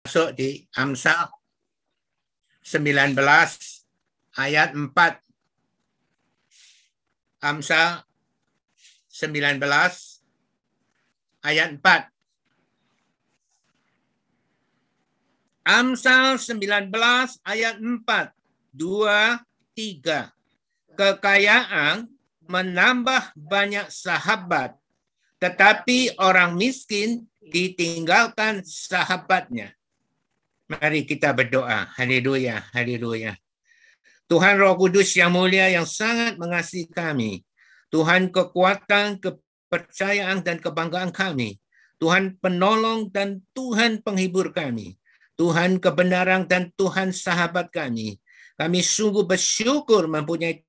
masuk di Amsal 19 ayat 4. Amsal 19 ayat 4. Amsal 19 ayat 4. 2, 3. Kekayaan menambah banyak sahabat, tetapi orang miskin ditinggalkan sahabatnya. Mari kita berdoa. Haleluya, haleluya. Tuhan Roh Kudus yang mulia yang sangat mengasihi kami. Tuhan kekuatan, kepercayaan dan kebanggaan kami. Tuhan penolong dan Tuhan penghibur kami. Tuhan kebenaran dan Tuhan sahabat kami. Kami sungguh bersyukur mempunyai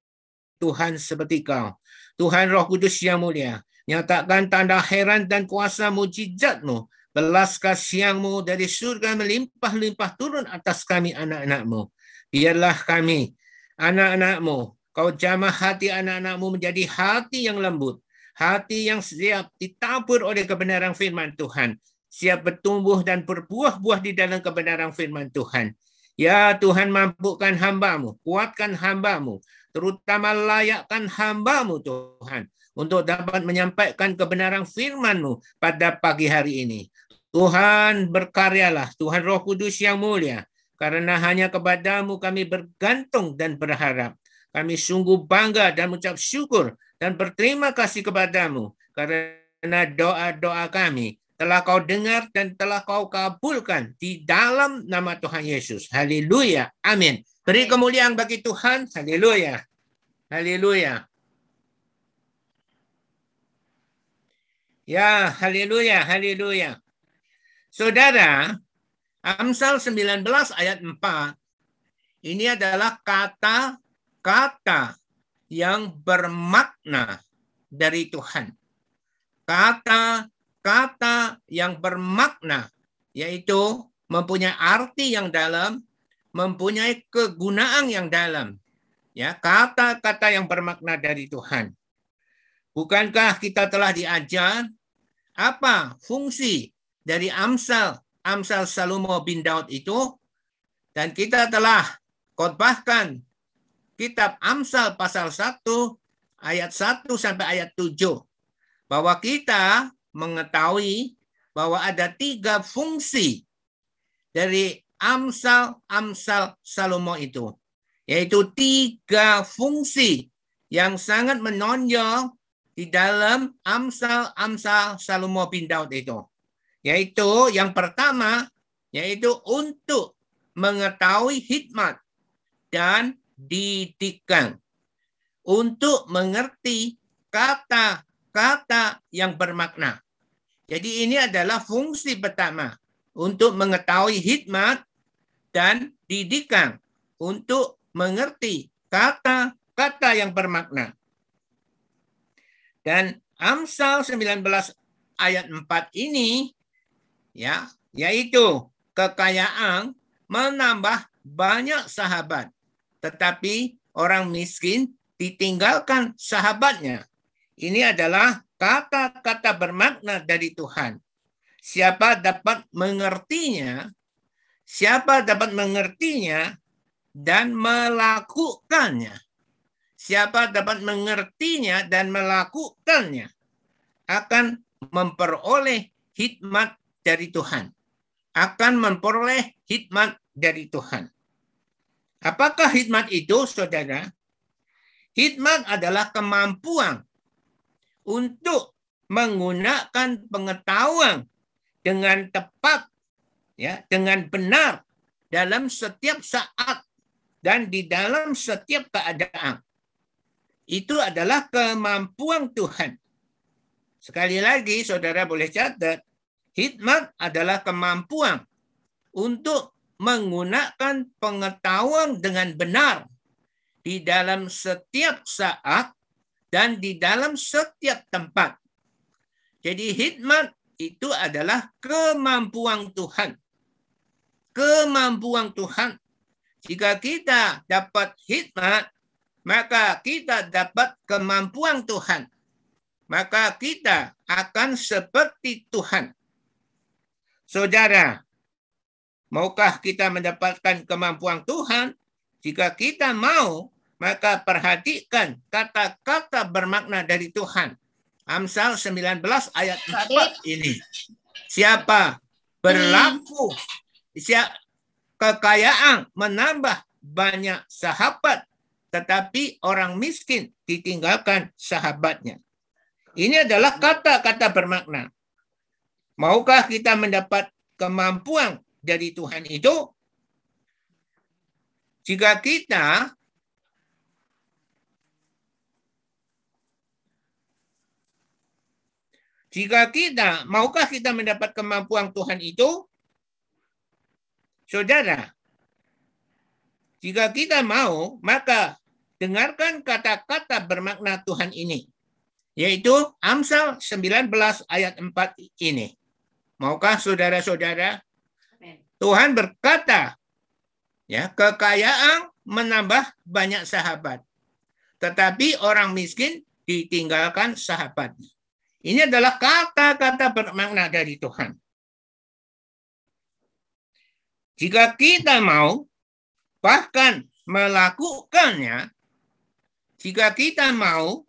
Tuhan seperti kau. Tuhan Roh Kudus yang mulia, nyatakan tanda heran dan kuasa mujizatmu belas kasihanmu dari surga melimpah-limpah turun atas kami anak-anakmu. Biarlah kami, anak-anakmu, kau jamah hati anak-anakmu menjadi hati yang lembut, hati yang siap ditabur oleh kebenaran firman Tuhan, siap bertumbuh dan berbuah-buah di dalam kebenaran firman Tuhan. Ya Tuhan mampukan hambamu, kuatkan hambamu, terutama layakkan hambamu Tuhan untuk dapat menyampaikan kebenaran firman-Mu pada pagi hari ini. Tuhan berkaryalah, Tuhan Roh Kudus yang mulia, karena hanya kepadamu kami bergantung dan berharap. Kami sungguh bangga dan mengucap syukur dan berterima kasih kepadamu karena doa-doa kami telah kau dengar dan telah kau kabulkan di dalam nama Tuhan Yesus. Haleluya. Amin. Beri kemuliaan bagi Tuhan. Haleluya. Haleluya. Ya, haleluya, haleluya. Saudara, Amsal 19 ayat 4 ini adalah kata-kata yang bermakna dari Tuhan. Kata-kata yang bermakna yaitu mempunyai arti yang dalam, mempunyai kegunaan yang dalam. Ya, kata-kata yang bermakna dari Tuhan. Bukankah kita telah diajar apa fungsi dari Amsal, Amsal Salomo bin Daud itu dan kita telah khotbahkan kitab Amsal pasal 1 ayat 1 sampai ayat 7 bahwa kita mengetahui bahwa ada tiga fungsi dari Amsal-Amsal Salomo itu yaitu tiga fungsi yang sangat menonjol di dalam Amsal-Amsal Salomo bin Daud itu. Yaitu yang pertama, yaitu untuk mengetahui hikmat dan didikan. Untuk mengerti kata-kata yang bermakna. Jadi ini adalah fungsi pertama. Untuk mengetahui hikmat dan didikan. Untuk mengerti kata-kata yang bermakna. Dan Amsal 19 ayat 4 ini ya, yaitu kekayaan menambah banyak sahabat, tetapi orang miskin ditinggalkan sahabatnya. Ini adalah kata-kata bermakna dari Tuhan. Siapa dapat mengertinya, siapa dapat mengertinya dan melakukannya. Siapa dapat mengertinya dan melakukannya akan memperoleh hikmat dari Tuhan. Akan memperoleh hikmat dari Tuhan. Apakah hikmat itu, saudara? Hikmat adalah kemampuan untuk menggunakan pengetahuan dengan tepat, ya, dengan benar dalam setiap saat dan di dalam setiap keadaan itu adalah kemampuan Tuhan. Sekali lagi, saudara boleh catat, hikmat adalah kemampuan untuk menggunakan pengetahuan dengan benar di dalam setiap saat dan di dalam setiap tempat. Jadi hikmat itu adalah kemampuan Tuhan. Kemampuan Tuhan. Jika kita dapat hikmat, maka kita dapat kemampuan Tuhan. Maka kita akan seperti Tuhan. Saudara, Maukah kita mendapatkan kemampuan Tuhan? Jika kita mau, maka perhatikan kata-kata bermakna dari Tuhan. Amsal 19 ayat 4 ini. Siapa berlaku siapa kekayaan menambah banyak sahabat, tetapi orang miskin ditinggalkan sahabatnya. Ini adalah kata-kata bermakna. Maukah kita mendapat kemampuan dari Tuhan itu, jika kita jika kita maukah kita mendapat kemampuan Tuhan itu, saudara, jika kita mau, maka dengarkan kata-kata bermakna Tuhan ini, yaitu Amsal 19 ayat 4 ini. Maukah saudara-saudara Tuhan berkata, ya, kekayaan menambah banyak sahabat. Tetapi orang miskin ditinggalkan sahabatnya. Ini adalah kata-kata bermakna dari Tuhan. Jika kita mau bahkan melakukannya, jika kita mau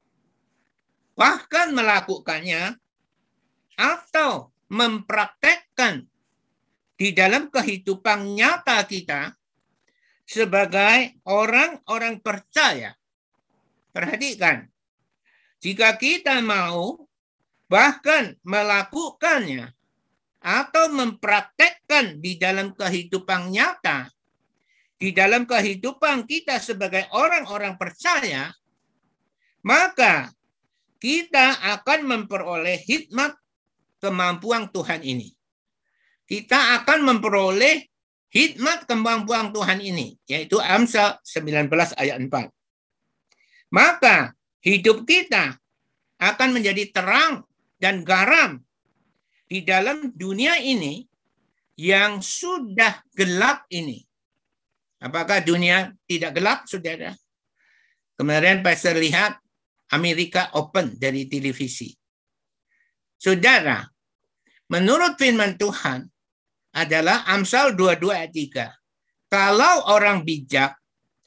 bahkan melakukannya atau mempraktekkan di dalam kehidupan nyata kita sebagai orang-orang percaya. Perhatikan, jika kita mau bahkan melakukannya atau mempraktekkan di dalam kehidupan nyata, di dalam kehidupan kita sebagai orang-orang percaya, maka kita akan memperoleh hikmat kemampuan Tuhan ini kita akan memperoleh hikmat kemampuan Tuhan ini, yaitu Amsal 19 ayat 4. Maka hidup kita akan menjadi terang dan garam di dalam dunia ini yang sudah gelap ini. Apakah dunia tidak gelap, saudara? Kemarin Pastor lihat Amerika Open dari televisi. Saudara, menurut firman Tuhan, adalah Amsal 22 ayat 3. Kalau orang bijak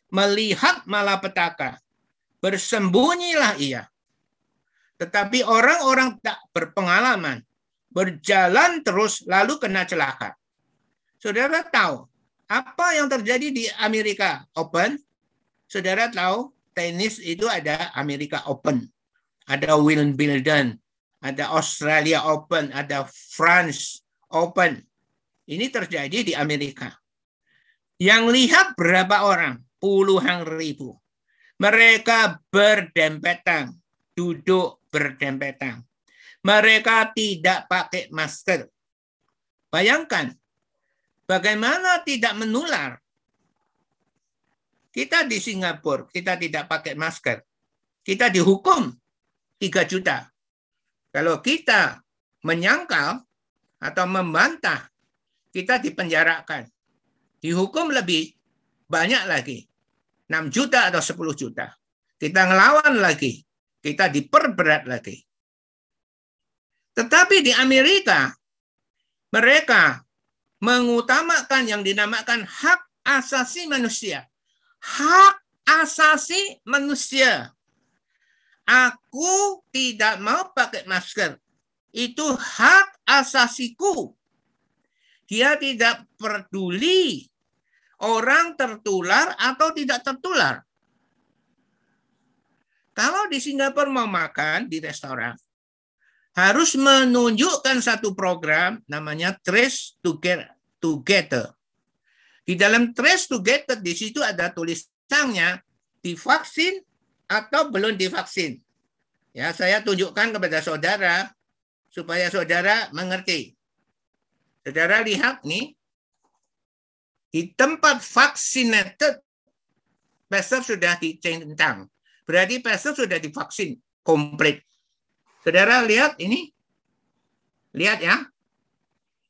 melihat malapetaka, bersembunyilah ia. Tetapi orang-orang tak berpengalaman, berjalan terus lalu kena celaka. Saudara tahu apa yang terjadi di Amerika Open? Saudara tahu tenis itu ada Amerika Open, ada Wimbledon, ada Australia Open, ada France Open. Ini terjadi di Amerika. Yang lihat berapa orang? Puluhan ribu. Mereka berdempetan, duduk berdempetan. Mereka tidak pakai masker. Bayangkan, bagaimana tidak menular. Kita di Singapura, kita tidak pakai masker. Kita dihukum 3 juta. Kalau kita menyangkal atau membantah kita dipenjarakan. Dihukum lebih banyak lagi. 6 juta atau 10 juta. Kita ngelawan lagi. Kita diperberat lagi. Tetapi di Amerika, mereka mengutamakan yang dinamakan hak asasi manusia. Hak asasi manusia. Aku tidak mau pakai masker. Itu hak asasiku. Dia tidak peduli orang tertular atau tidak tertular. Kalau di Singapura mau makan di restoran, harus menunjukkan satu program namanya Trace Together. Di dalam Trace Together di situ ada tulisannya divaksin atau belum divaksin. Ya, saya tunjukkan kepada saudara supaya saudara mengerti. Saudara lihat nih, di tempat vaccinated, pastor sudah dicentang. Berarti pastor sudah divaksin komplit. Saudara lihat ini, lihat ya.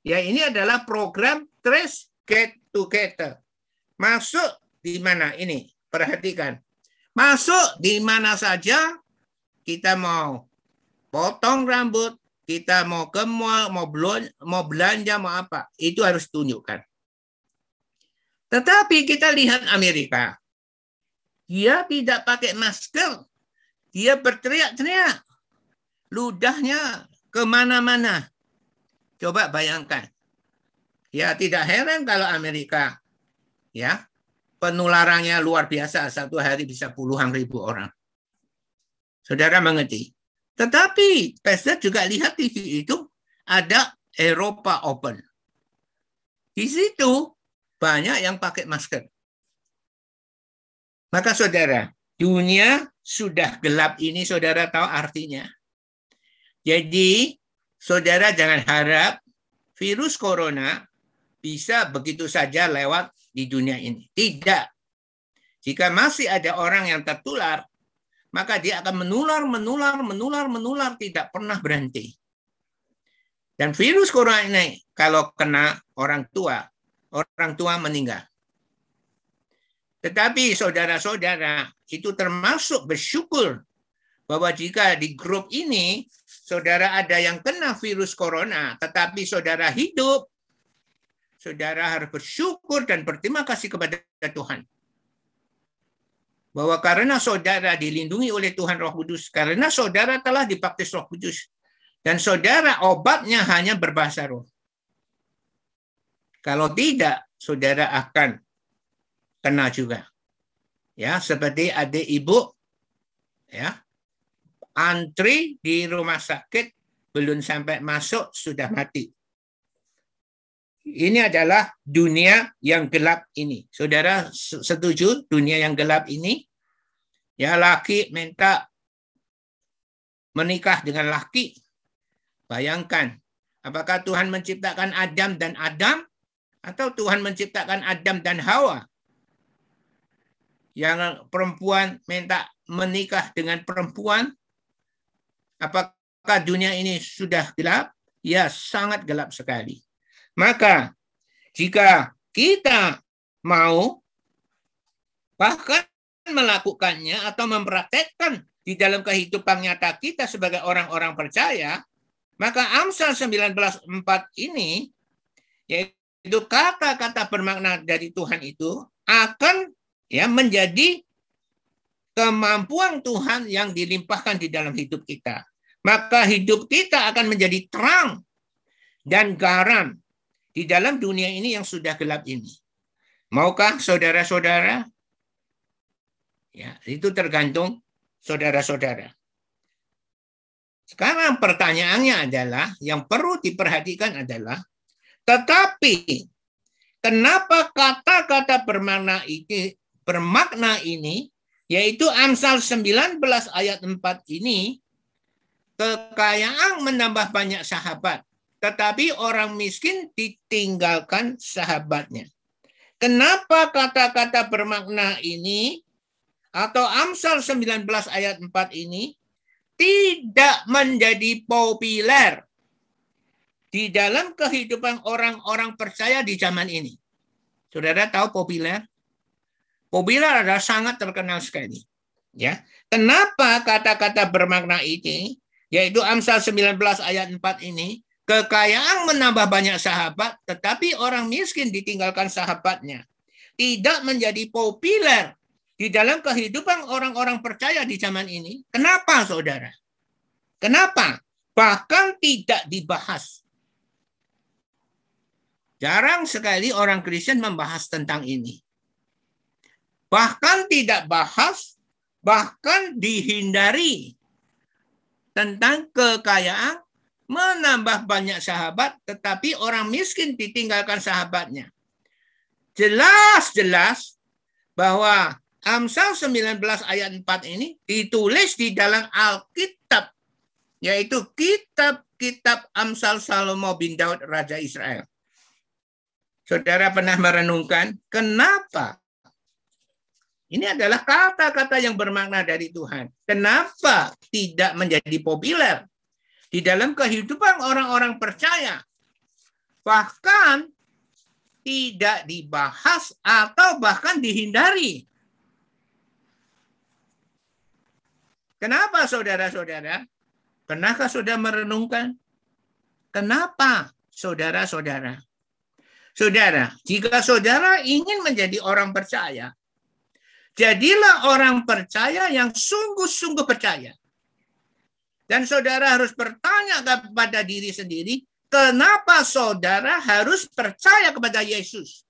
Ya ini adalah program Trace Get Together. Masuk di mana ini? Perhatikan. Masuk di mana saja kita mau potong rambut, kita mau ke mall, mau belanja, mau belanja, mau apa, itu harus tunjukkan. Tetapi kita lihat Amerika. Dia tidak pakai masker. Dia berteriak-teriak. Ludahnya ke mana-mana. Coba bayangkan. Ya tidak heran kalau Amerika ya penularannya luar biasa. Satu hari bisa puluhan ribu orang. Saudara mengerti. Tetapi Pastor juga lihat TV itu ada Eropa Open. Di situ banyak yang pakai masker. Maka saudara, dunia sudah gelap ini saudara tahu artinya. Jadi saudara jangan harap virus corona bisa begitu saja lewat di dunia ini. Tidak. Jika masih ada orang yang tertular, maka dia akan menular, menular, menular, menular, tidak pernah berhenti. Dan virus corona ini kalau kena orang tua, orang tua meninggal. Tetapi saudara-saudara itu termasuk bersyukur bahwa jika di grup ini saudara ada yang kena virus corona, tetapi saudara hidup, saudara harus bersyukur dan berterima kasih kepada Tuhan bahwa karena saudara dilindungi oleh Tuhan Roh Kudus, karena saudara telah dibaptis Roh Kudus, dan saudara obatnya hanya berbahasa roh. Kalau tidak, saudara akan kena juga. Ya, seperti adik ibu ya. Antri di rumah sakit belum sampai masuk sudah mati. Ini adalah dunia yang gelap ini. Saudara setuju dunia yang gelap ini? Ya laki minta menikah dengan laki. Bayangkan, apakah Tuhan menciptakan Adam dan Adam atau Tuhan menciptakan Adam dan Hawa? Yang perempuan minta menikah dengan perempuan, apakah dunia ini sudah gelap? Ya, sangat gelap sekali. Maka jika kita mau bahkan melakukannya atau mempraktekkan di dalam kehidupan nyata kita sebagai orang-orang percaya, maka Amsal 19.4 ini yaitu kata-kata bermakna dari Tuhan itu akan ya menjadi kemampuan Tuhan yang dilimpahkan di dalam hidup kita. Maka hidup kita akan menjadi terang dan garam di dalam dunia ini yang sudah gelap ini. Maukah saudara-saudara? Ya, itu tergantung saudara-saudara. Sekarang pertanyaannya adalah yang perlu diperhatikan adalah tetapi kenapa kata-kata bermakna ini bermakna ini yaitu Amsal 19 ayat 4 ini kekayaan menambah banyak sahabat tetapi orang miskin ditinggalkan sahabatnya. Kenapa kata-kata bermakna ini atau Amsal 19 ayat 4 ini tidak menjadi populer di dalam kehidupan orang-orang percaya di zaman ini. Saudara tahu populer? Populer adalah sangat terkenal sekali. Ya, Kenapa kata-kata bermakna ini, yaitu Amsal 19 ayat 4 ini, Kekayaan menambah banyak sahabat, tetapi orang miskin ditinggalkan sahabatnya. Tidak menjadi populer di dalam kehidupan orang-orang percaya di zaman ini. Kenapa, saudara? Kenapa? Bahkan tidak dibahas. Jarang sekali orang Kristen membahas tentang ini. Bahkan tidak bahas, bahkan dihindari tentang kekayaan menambah banyak sahabat, tetapi orang miskin ditinggalkan sahabatnya. Jelas-jelas bahwa Amsal 19 ayat 4 ini ditulis di dalam Alkitab, yaitu kitab-kitab Amsal Salomo bin Daud Raja Israel. Saudara pernah merenungkan kenapa ini adalah kata-kata yang bermakna dari Tuhan. Kenapa tidak menjadi populer di dalam kehidupan orang-orang percaya. Bahkan tidak dibahas atau bahkan dihindari. Kenapa saudara-saudara? Pernahkah saudara merenungkan? Kenapa saudara-saudara? Saudara, jika saudara ingin menjadi orang percaya, jadilah orang percaya yang sungguh-sungguh percaya. Dan saudara harus bertanya kepada diri sendiri, kenapa saudara harus percaya kepada Yesus?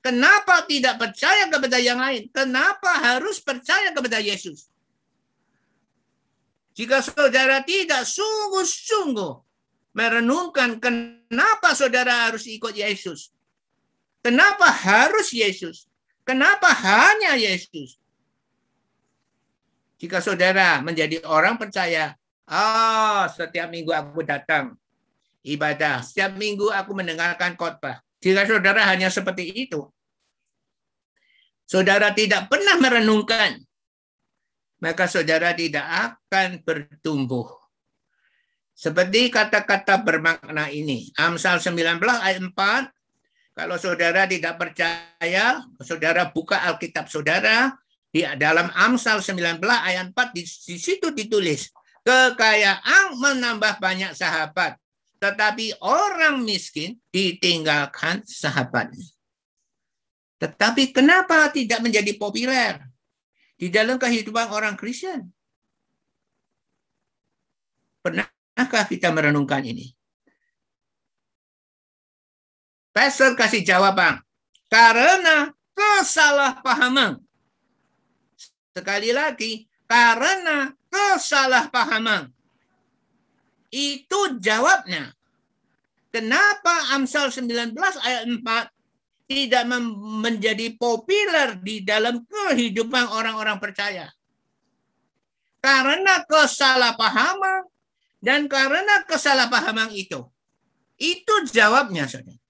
Kenapa tidak percaya kepada yang lain? Kenapa harus percaya kepada Yesus? Jika saudara tidak sungguh-sungguh merenungkan kenapa saudara harus ikut Yesus. Kenapa harus Yesus? Kenapa hanya Yesus? Jika saudara menjadi orang percaya, oh, setiap minggu aku datang ibadah, setiap minggu aku mendengarkan khotbah. Jika saudara hanya seperti itu, saudara tidak pernah merenungkan, maka saudara tidak akan bertumbuh. Seperti kata-kata bermakna ini. Amsal 19 ayat 4. Kalau saudara tidak percaya, saudara buka Alkitab saudara. Di dalam Amsal 19 ayat 4 di, di situ ditulis. Kekayaan menambah banyak sahabat. Tetapi orang miskin ditinggalkan sahabatnya. Tetapi kenapa tidak menjadi populer di dalam kehidupan orang Kristen? Pernah Pernahkah kita merenungkan ini? Pastor kasih jawaban. Karena kesalahpahaman. Sekali lagi, karena kesalahpahaman. Itu jawabnya. Kenapa Amsal 19 ayat 4 tidak menjadi populer di dalam kehidupan orang-orang percaya? Karena kesalahpahaman dan karena kesalahpahaman itu, itu jawabnya, saudara.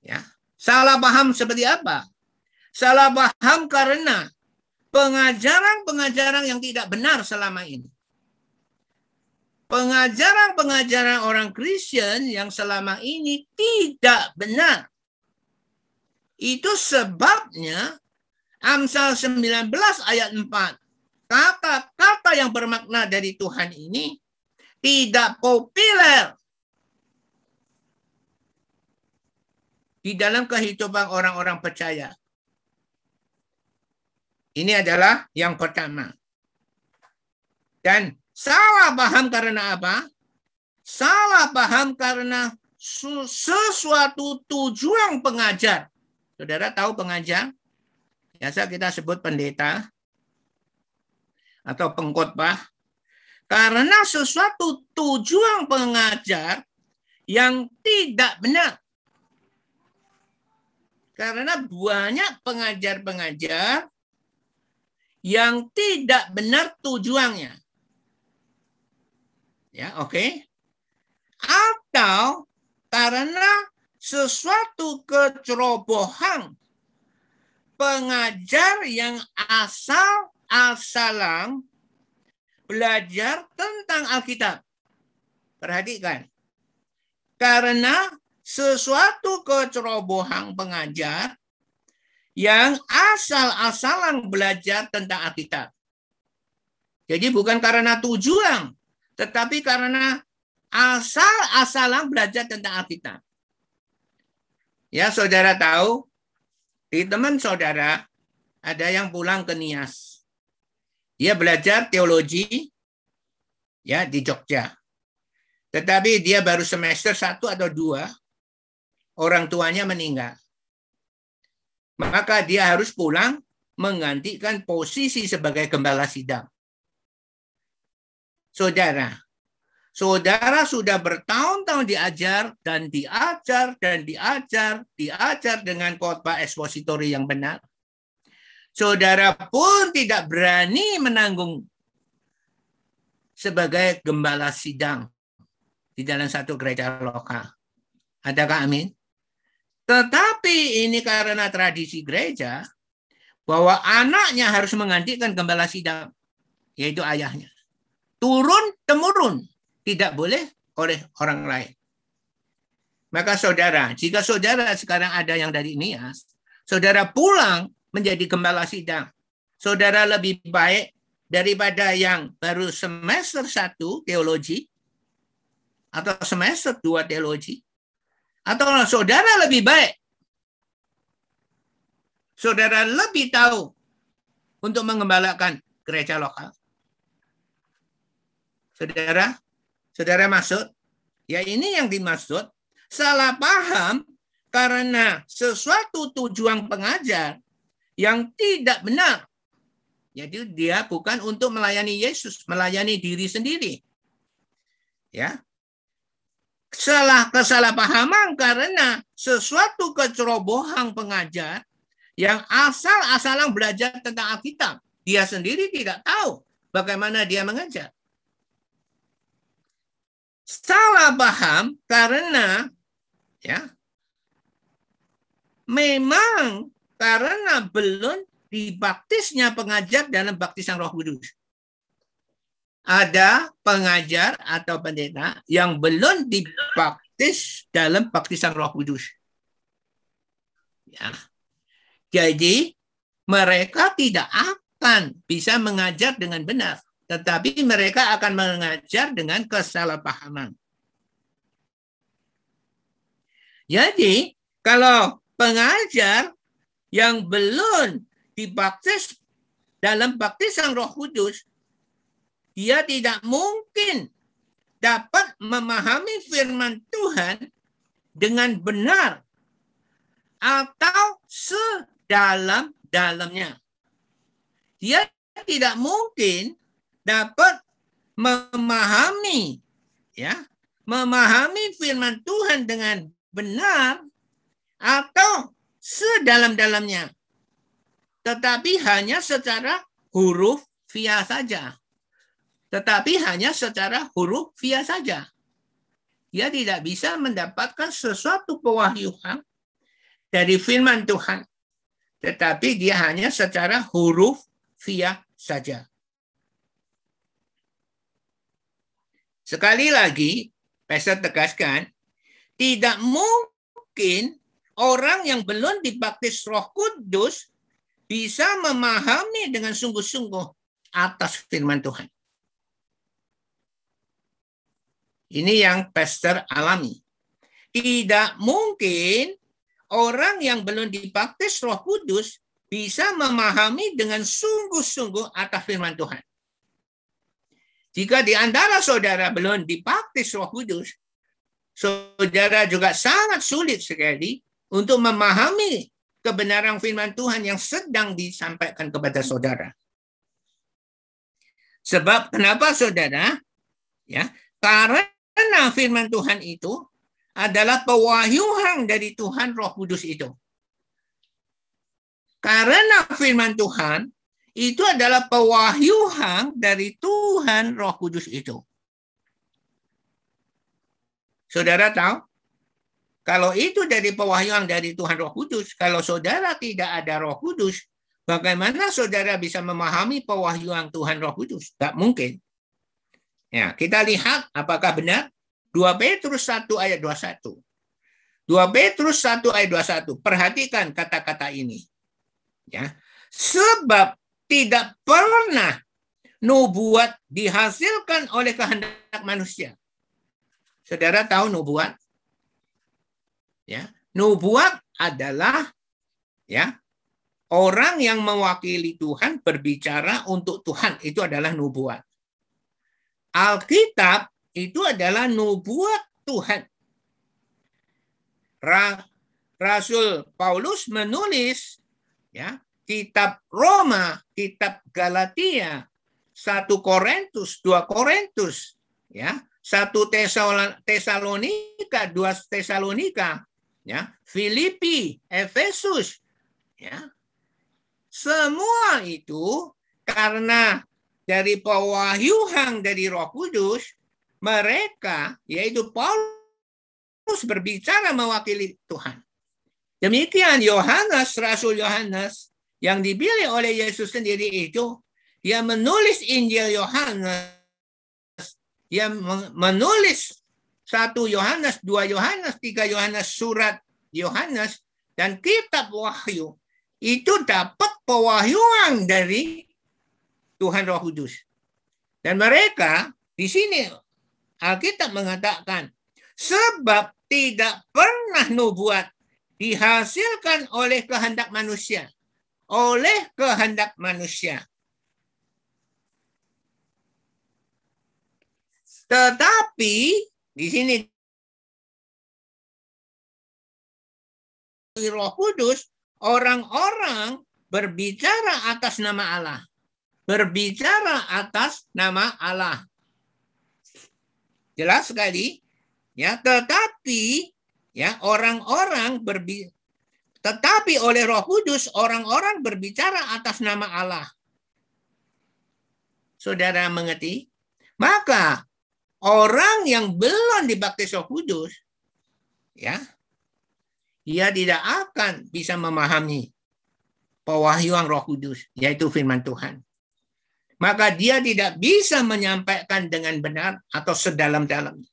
Ya, salah paham seperti apa? Salah paham karena pengajaran-pengajaran yang tidak benar selama ini. Pengajaran-pengajaran orang Kristen yang selama ini tidak benar. Itu sebabnya Amsal 19 ayat 4 kata-kata yang bermakna dari Tuhan ini tidak populer di dalam kehidupan orang-orang percaya. Ini adalah yang pertama. Dan salah paham karena apa? Salah paham karena sesuatu tujuan pengajar. Saudara tahu pengajar? Biasa kita sebut pendeta atau pengkhotbah karena sesuatu tujuan pengajar yang tidak benar. Karena banyak pengajar-pengajar yang tidak benar tujuannya. Ya, oke. Okay? Atau karena sesuatu kecerobohan pengajar yang asal al-salam belajar tentang Alkitab. Perhatikan. Karena sesuatu kecerobohan pengajar yang asal-asalan belajar tentang Alkitab. Jadi bukan karena tujuan, tetapi karena asal-asalan belajar tentang Alkitab. Ya, saudara tahu, di teman saudara ada yang pulang ke Nias. Dia belajar teologi ya di Jogja. Tetapi dia baru semester satu atau dua, orang tuanya meninggal. Maka dia harus pulang menggantikan posisi sebagai gembala sidang. Saudara, saudara sudah bertahun-tahun diajar dan diajar dan diajar, diajar dengan khotbah ekspositori yang benar saudara pun tidak berani menanggung sebagai gembala sidang di dalam satu gereja lokal. Adakah amin? Tetapi ini karena tradisi gereja bahwa anaknya harus menggantikan gembala sidang, yaitu ayahnya. Turun temurun, tidak boleh oleh orang lain. Maka saudara, jika saudara sekarang ada yang dari Nias, saudara pulang menjadi gembala sidang. Saudara lebih baik daripada yang baru semester satu teologi atau semester dua teologi. Atau saudara lebih baik? Saudara lebih tahu untuk mengembalakan gereja lokal? Saudara, saudara maksud? Ya ini yang dimaksud salah paham karena sesuatu tujuan pengajar yang tidak benar. Jadi dia bukan untuk melayani Yesus, melayani diri sendiri. Ya. Salah kesalahpahaman karena sesuatu kecerobohan pengajar yang asal-asalan belajar tentang Alkitab. Dia sendiri tidak tahu bagaimana dia mengajar salah paham karena ya memang karena belum dibaptisnya pengajar dalam baptisan Roh Kudus. Ada pengajar atau pendeta yang belum dibaptis dalam baptisan Roh Kudus. Ya. Jadi mereka tidak akan bisa mengajar dengan benar tetapi mereka akan mengajar dengan kesalahpahaman. Jadi, kalau pengajar yang belum dibaptis dalam baptisan Roh Kudus, dia tidak mungkin dapat memahami firman Tuhan dengan benar atau sedalam-dalamnya. Dia tidak mungkin dapat memahami ya, memahami firman Tuhan dengan benar atau sedalam-dalamnya. Tetapi hanya secara huruf via saja. Tetapi hanya secara huruf via saja. Dia tidak bisa mendapatkan sesuatu pewahyuan dari firman Tuhan. Tetapi dia hanya secara huruf via saja. Sekali lagi, Pastor tegaskan, tidak mungkin orang yang belum dibaptis Roh Kudus bisa memahami dengan sungguh-sungguh atas firman Tuhan. Ini yang pastor alami. Tidak mungkin orang yang belum dibaptis Roh Kudus bisa memahami dengan sungguh-sungguh atas firman Tuhan. Jika di antara saudara belum dibaptis Roh Kudus, saudara juga sangat sulit sekali untuk memahami kebenaran firman Tuhan yang sedang disampaikan kepada saudara. Sebab kenapa saudara? Ya, karena firman Tuhan itu adalah pewahyuan dari Tuhan Roh Kudus itu. Karena firman Tuhan itu adalah pewahyuan dari Tuhan Roh Kudus itu. Saudara tahu? Kalau itu dari pewahyuan dari Tuhan Roh Kudus, kalau saudara tidak ada Roh Kudus, bagaimana saudara bisa memahami pewahyuan Tuhan Roh Kudus? Tak mungkin. Ya, kita lihat apakah benar 2 Petrus 1 ayat 21. 2 Petrus 1 ayat 21. Perhatikan kata-kata ini. Ya. Sebab tidak pernah nubuat dihasilkan oleh kehendak manusia. Saudara tahu nubuat? Ya, nubuat adalah ya orang yang mewakili Tuhan berbicara untuk Tuhan itu adalah nubuat. Alkitab itu adalah nubuat Tuhan. Rasul Paulus menulis ya kitab Roma, kitab Galatia, satu Korintus, dua Korintus, ya, satu Tesalonika, dua Tesalonika, ya, Filipi, Efesus, ya. Semua itu karena dari pewahyuhan dari Roh Kudus, mereka yaitu Paulus berbicara mewakili Tuhan. Demikian Yohanes, Rasul Yohanes yang dipilih oleh Yesus sendiri itu dia menulis Injil Yohanes, dia menulis satu Yohanes, dua Yohanes, tiga Yohanes, surat Yohanes, dan kitab Wahyu itu dapat pewahyuan dari Tuhan Roh Kudus. Dan mereka di sini Alkitab mengatakan sebab tidak pernah nubuat dihasilkan oleh kehendak manusia. Oleh kehendak manusia. Tetapi di sini Roh Kudus orang-orang berbicara atas nama Allah. Berbicara atas nama Allah. Jelas sekali ya, tetapi ya orang-orang berbi tetapi oleh Roh Kudus orang-orang berbicara atas nama Allah. Saudara mengerti? Maka orang yang belum dibaptis Roh Kudus ya ia tidak akan bisa memahami pewahyuan Roh Kudus, yaitu firman Tuhan. Maka dia tidak bisa menyampaikan dengan benar atau sedalam-dalamnya.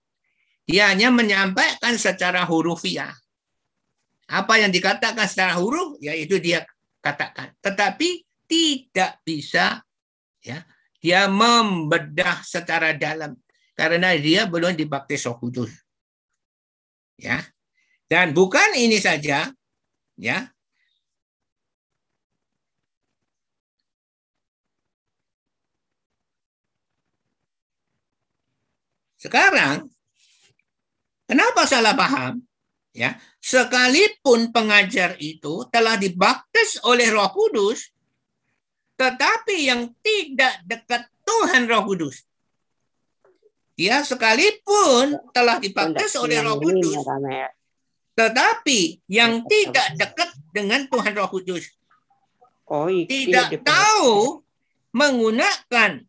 Dia hanya menyampaikan secara hurufiah. Apa yang dikatakan secara huruf, yaitu dia katakan. Tetapi tidak bisa ya dia membedah secara dalam karena dia belum dibaptis Roh Kudus. Ya. Dan bukan ini saja, ya. Sekarang kenapa salah paham? Ya, sekalipun pengajar itu telah dibaptis oleh Roh Kudus, tetapi yang tidak dekat Tuhan Roh Kudus. Dia sekalipun telah dibaptis oleh Roh Kudus, tetapi yang tidak dekat dengan Tuhan Roh Kudus. Oh, tidak tahu menggunakan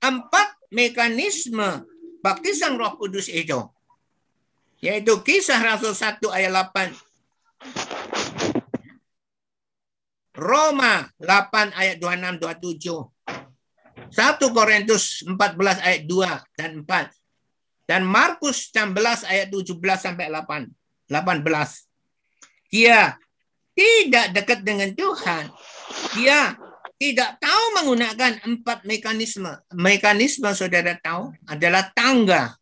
empat mekanisme baptisan Roh Kudus itu. Yaitu kisah Rasul 1 ayat 8. Roma 8 ayat 26 27. 1 Korintus 14 ayat 2 dan 4. Dan Markus 16 ayat 17 sampai 8. 18. Dia tidak dekat dengan Tuhan. Dia tidak tahu menggunakan empat mekanisme. Mekanisme saudara tahu adalah tangga.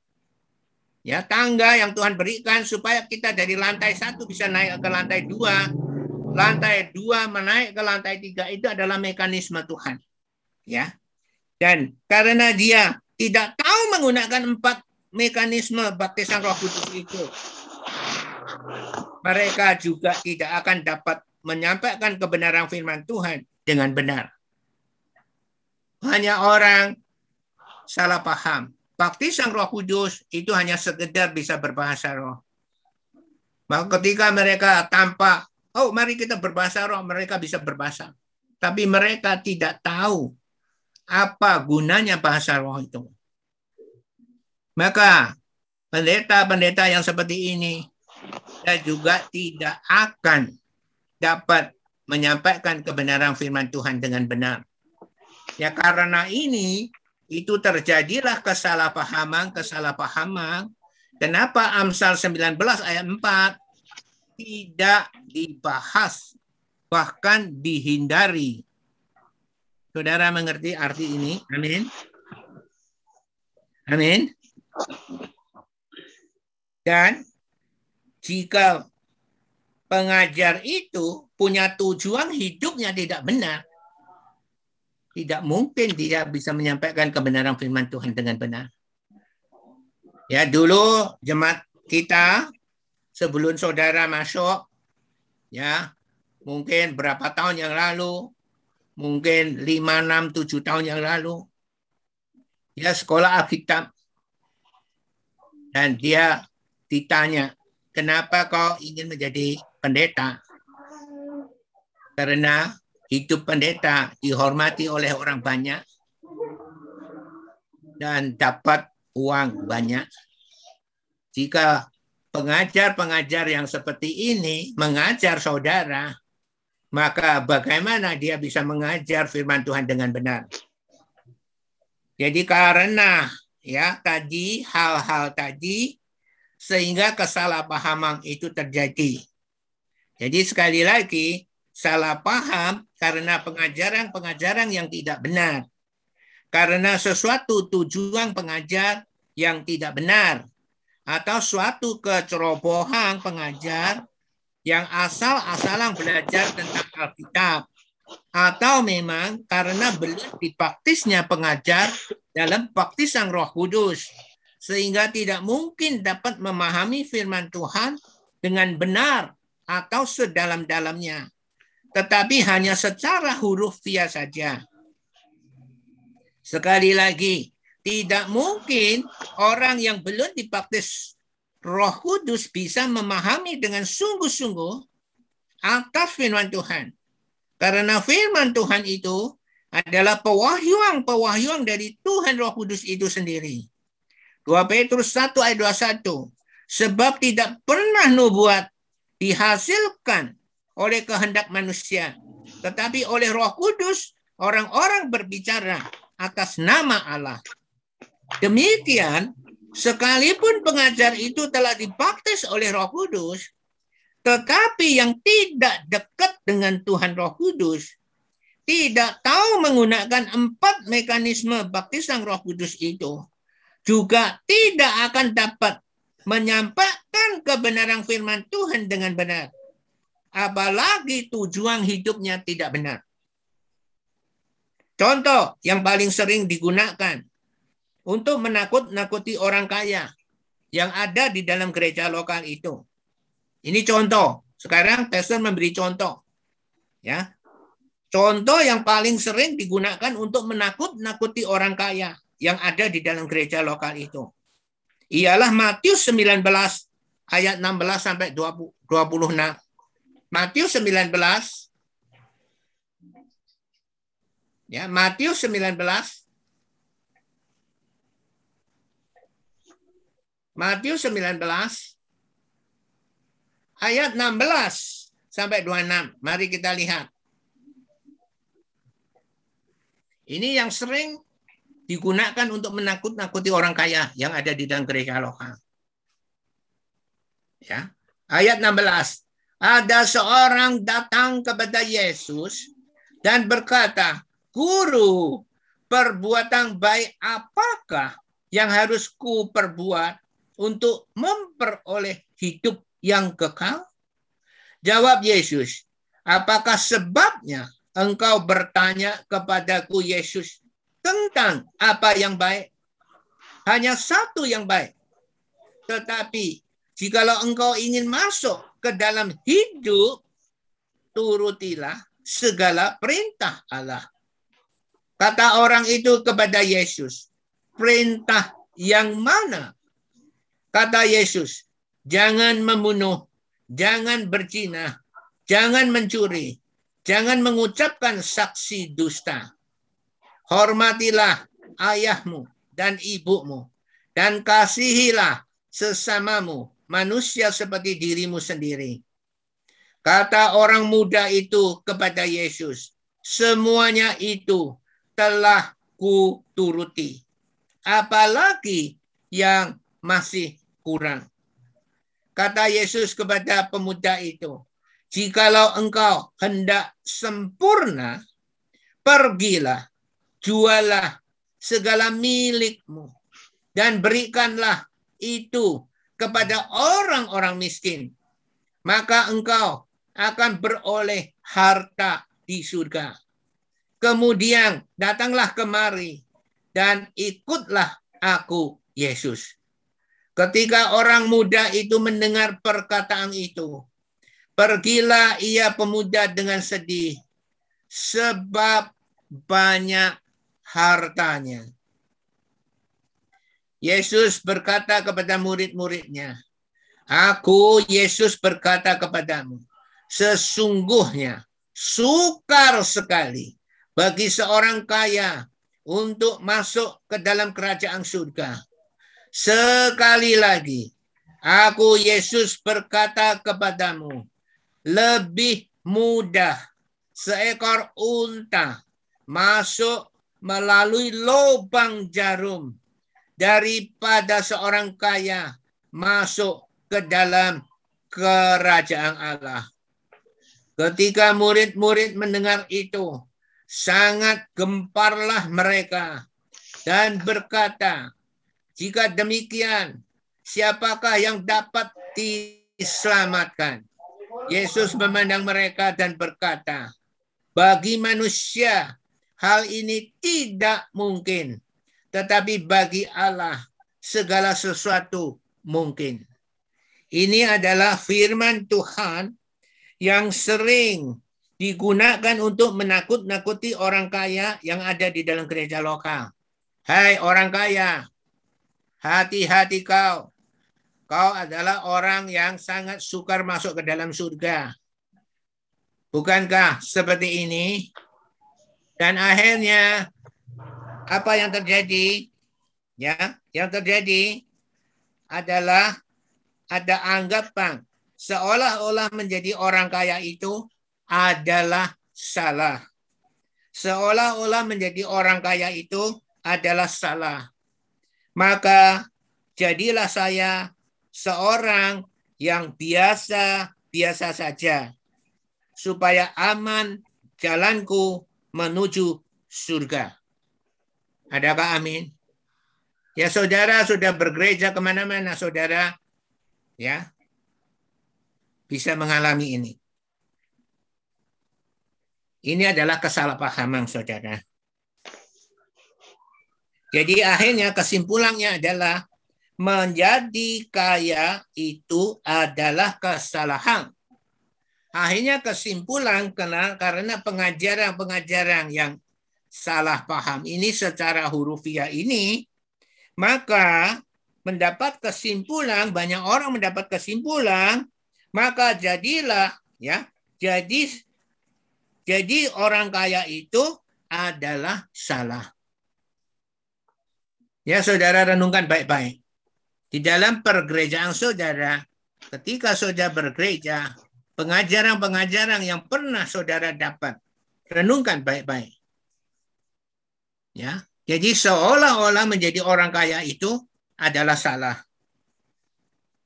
Ya, tangga yang Tuhan berikan supaya kita dari lantai satu bisa naik ke lantai dua. Lantai dua menaik ke lantai tiga itu adalah mekanisme Tuhan. Ya, dan karena dia tidak tahu menggunakan empat mekanisme baptisan Roh Kudus itu, mereka juga tidak akan dapat menyampaikan kebenaran firman Tuhan dengan benar. Hanya orang salah paham. Baptisan roh kudus itu hanya sekedar bisa berbahasa roh. Maka ketika mereka tanpa, oh mari kita berbahasa roh, mereka bisa berbahasa. Tapi mereka tidak tahu apa gunanya bahasa roh itu. Maka pendeta-pendeta yang seperti ini kita juga tidak akan dapat menyampaikan kebenaran firman Tuhan dengan benar. Ya karena ini itu terjadilah kesalahpahaman, kesalahpahaman. Kenapa Amsal 19 ayat 4 tidak dibahas bahkan dihindari. Saudara mengerti arti ini? Amin. Amin. Dan jika pengajar itu punya tujuan hidupnya tidak benar, tidak mungkin dia bisa menyampaikan kebenaran firman Tuhan dengan benar. Ya, dulu jemaat kita sebelum saudara masuk ya, mungkin berapa tahun yang lalu, mungkin 5 6 7 tahun yang lalu ya sekolah Alkitab dan dia ditanya Kenapa kau ingin menjadi pendeta? Karena hidup pendeta dihormati oleh orang banyak dan dapat uang banyak. Jika pengajar-pengajar yang seperti ini mengajar saudara, maka bagaimana dia bisa mengajar firman Tuhan dengan benar? Jadi karena ya tadi hal-hal tadi sehingga kesalahpahaman itu terjadi. Jadi sekali lagi salah paham karena pengajaran-pengajaran yang tidak benar. Karena sesuatu tujuan pengajar yang tidak benar atau suatu kecerobohan pengajar yang asal-asalan belajar tentang Alkitab. Atau memang karena belum dibaptisnya pengajar dalam baptisan Roh Kudus. Sehingga tidak mungkin dapat memahami firman Tuhan dengan benar atau sedalam-dalamnya tetapi hanya secara huruf via saja. Sekali lagi, tidak mungkin orang yang belum dibaptis Roh Kudus bisa memahami dengan sungguh-sungguh atas firman Tuhan. Karena firman Tuhan itu adalah pewahyuan-pewahyuan dari Tuhan Roh Kudus itu sendiri. 2 Petrus 1 ayat 21. Sebab tidak pernah nubuat dihasilkan oleh kehendak manusia, tetapi oleh Roh Kudus orang-orang berbicara atas nama Allah. Demikian, sekalipun pengajar itu telah dibaptis oleh Roh Kudus, tetapi yang tidak dekat dengan Tuhan Roh Kudus, tidak tahu menggunakan empat mekanisme baptisan Roh Kudus itu, juga tidak akan dapat menyampaikan kebenaran firman Tuhan dengan benar apalagi tujuan hidupnya tidak benar. Contoh yang paling sering digunakan untuk menakut-nakuti orang kaya yang ada di dalam gereja lokal itu. Ini contoh. Sekarang Pastor memberi contoh. Ya. Contoh yang paling sering digunakan untuk menakut-nakuti orang kaya yang ada di dalam gereja lokal itu. Ialah Matius 19 ayat 16 sampai 26. Matius 19 Ya, Matius 19 Matius 19 ayat 16 sampai 26. Mari kita lihat. Ini yang sering digunakan untuk menakut-nakuti orang kaya yang ada di dalam gereja lokal. Ya. Ayat 16 ada seorang datang kepada Yesus dan berkata, Guru, perbuatan baik apakah yang harus ku perbuat untuk memperoleh hidup yang kekal? Jawab Yesus, apakah sebabnya engkau bertanya kepadaku Yesus tentang apa yang baik? Hanya satu yang baik. Tetapi jikalau engkau ingin masuk ke dalam hidup, turutilah segala perintah Allah. Kata orang itu kepada Yesus, perintah yang mana? Kata Yesus, jangan membunuh, jangan berzina, jangan mencuri, jangan mengucapkan saksi dusta. Hormatilah ayahmu dan ibumu, dan kasihilah sesamamu manusia seperti dirimu sendiri. Kata orang muda itu kepada Yesus, semuanya itu telah ku turuti. Apalagi yang masih kurang. Kata Yesus kepada pemuda itu, jikalau engkau hendak sempurna, pergilah, jualah segala milikmu, dan berikanlah itu kepada orang-orang miskin, maka engkau akan beroleh harta di surga. Kemudian datanglah kemari dan ikutlah aku, Yesus. Ketika orang muda itu mendengar perkataan itu, pergilah ia pemuda dengan sedih, sebab banyak hartanya. Yesus berkata kepada murid-muridnya, Aku, Yesus berkata kepadamu, sesungguhnya sukar sekali bagi seorang kaya untuk masuk ke dalam kerajaan surga. Sekali lagi, aku Yesus berkata kepadamu, lebih mudah seekor unta masuk melalui lubang jarum daripada seorang kaya masuk ke dalam kerajaan Allah. Ketika murid-murid mendengar itu, sangat gemparlah mereka dan berkata, jika demikian, siapakah yang dapat diselamatkan? Yesus memandang mereka dan berkata, bagi manusia hal ini tidak mungkin, tetapi bagi Allah segala sesuatu mungkin. Ini adalah firman Tuhan yang sering digunakan untuk menakut-nakuti orang kaya yang ada di dalam gereja lokal. Hai orang kaya, hati-hati kau. Kau adalah orang yang sangat sukar masuk ke dalam surga. Bukankah seperti ini? Dan akhirnya apa yang terjadi? Ya, yang terjadi adalah ada anggapan seolah-olah menjadi orang kaya itu adalah salah. Seolah-olah menjadi orang kaya itu adalah salah. Maka jadilah saya seorang yang biasa-biasa saja supaya aman jalanku menuju surga. Adakah amin? Ya saudara sudah bergereja ke mana-mana saudara ya bisa mengalami ini. Ini adalah kesalahpahaman saudara. Jadi akhirnya kesimpulannya adalah menjadi kaya itu adalah kesalahan. Akhirnya kesimpulan karena pengajaran-pengajaran yang salah paham ini secara hurufiah ini, maka mendapat kesimpulan banyak orang mendapat kesimpulan, maka jadilah ya jadi jadi orang kaya itu adalah salah. Ya saudara renungkan baik-baik. Di dalam pergerejaan saudara, ketika saudara bergereja, pengajaran-pengajaran yang pernah saudara dapat, renungkan baik-baik. Ya, jadi seolah-olah menjadi orang kaya itu adalah salah.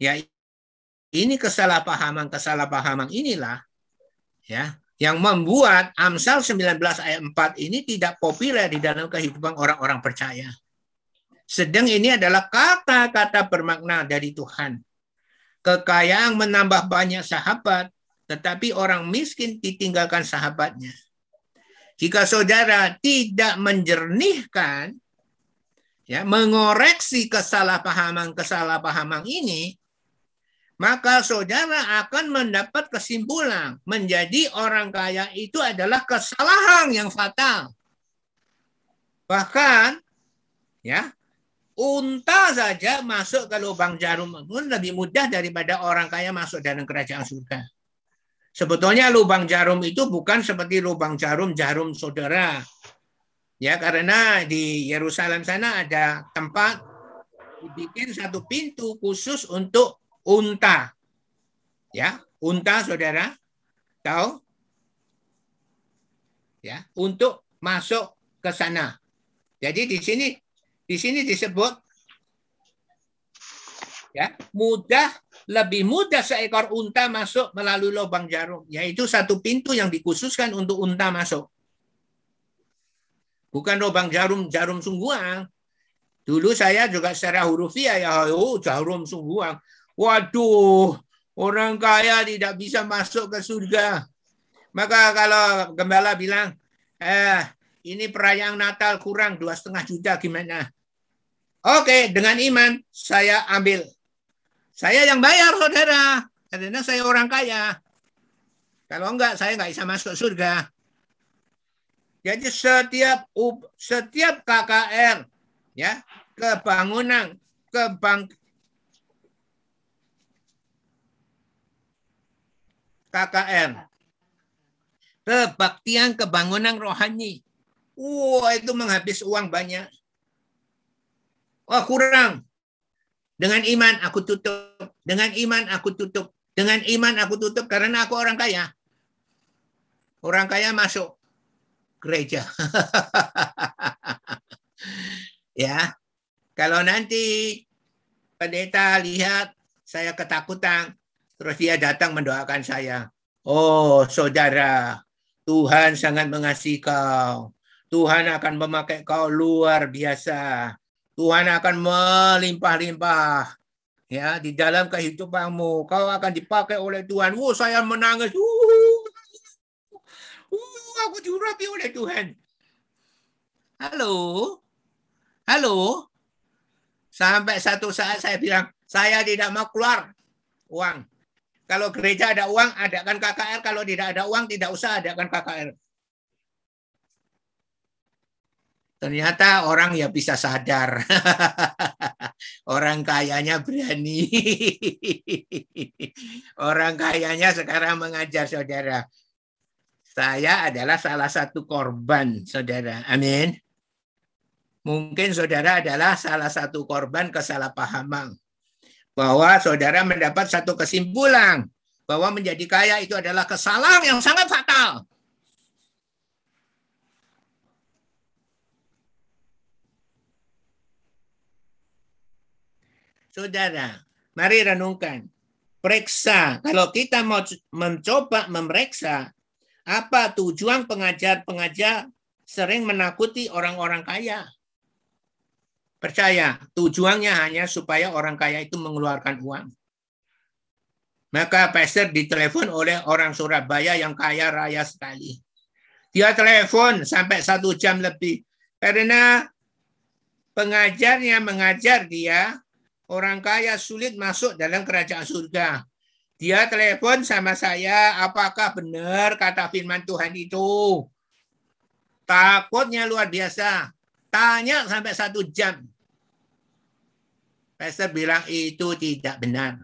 Ya, ini kesalahpahaman-kesalahpahaman inilah ya yang membuat Amsal 19 ayat 4 ini tidak populer di dalam kehidupan orang-orang percaya. Sedang ini adalah kata-kata bermakna dari Tuhan. Kekayaan menambah banyak sahabat, tetapi orang miskin ditinggalkan sahabatnya. Jika saudara tidak menjernihkan, ya, mengoreksi kesalahpahaman-kesalahpahaman ini, maka saudara akan mendapat kesimpulan menjadi orang kaya itu adalah kesalahan yang fatal. Bahkan ya, Unta saja masuk ke lubang jarum lebih mudah daripada orang kaya masuk dalam kerajaan surga. Sebetulnya lubang jarum itu bukan seperti lubang jarum jarum saudara. Ya, karena di Yerusalem sana ada tempat dibikin satu pintu khusus untuk unta. Ya, unta saudara tahu? Ya, untuk masuk ke sana. Jadi di sini di sini disebut ya mudah lebih mudah seekor unta masuk melalui lubang jarum, yaitu satu pintu yang dikhususkan untuk unta masuk. Bukan lubang jarum jarum sungguhan. Dulu saya juga secara hurufiah ya, oh jarum sungguhan. Waduh, orang kaya tidak bisa masuk ke surga. Maka kalau gembala bilang, eh ini perayaan Natal kurang dua setengah juta gimana? Oke, dengan iman saya ambil. Saya yang bayar, saudara. Karena saya orang kaya. Kalau enggak, saya enggak bisa masuk surga. Jadi setiap setiap KKR, ya, kebangunan, kebang, KKR, kebaktian kebangunan rohani, Wah, itu menghabis uang banyak. Wah, kurang. Dengan iman aku tutup. Dengan iman aku tutup. Dengan iman aku tutup karena aku orang kaya. Orang kaya masuk gereja. ya. Kalau nanti pendeta lihat saya ketakutan, terus dia datang mendoakan saya. Oh, saudara, Tuhan sangat mengasihi kau. Tuhan akan memakai kau luar biasa. Tuhan akan melimpah-limpah. Ya, di dalam kehidupanmu kau akan dipakai oleh Tuhan. Oh, saya menangis. Uh, uh, aku diurapi oleh Tuhan. Halo? Halo? Sampai satu saat saya bilang, saya tidak mau keluar uang. Kalau gereja ada uang, adakan KKR. Kalau tidak ada uang, tidak usah adakan KKR. Ternyata orang ya bisa sadar. orang kayanya berani. orang kayanya sekarang mengajar saudara. Saya adalah salah satu korban saudara. Amin. Mungkin saudara adalah salah satu korban kesalahpahaman. Bahwa saudara mendapat satu kesimpulan bahwa menjadi kaya itu adalah kesalahan yang sangat fatal. Saudara, mari renungkan. Periksa. Kalau kita mau mencoba memeriksa apa tujuan pengajar-pengajar sering menakuti orang-orang kaya. Percaya, tujuannya hanya supaya orang kaya itu mengeluarkan uang. Maka pastor ditelepon oleh orang Surabaya yang kaya raya sekali. Dia telepon sampai satu jam lebih. Karena pengajarnya mengajar dia orang kaya sulit masuk dalam kerajaan surga. Dia telepon sama saya, apakah benar kata firman Tuhan itu? Takutnya luar biasa. Tanya sampai satu jam. Pastor bilang itu tidak benar.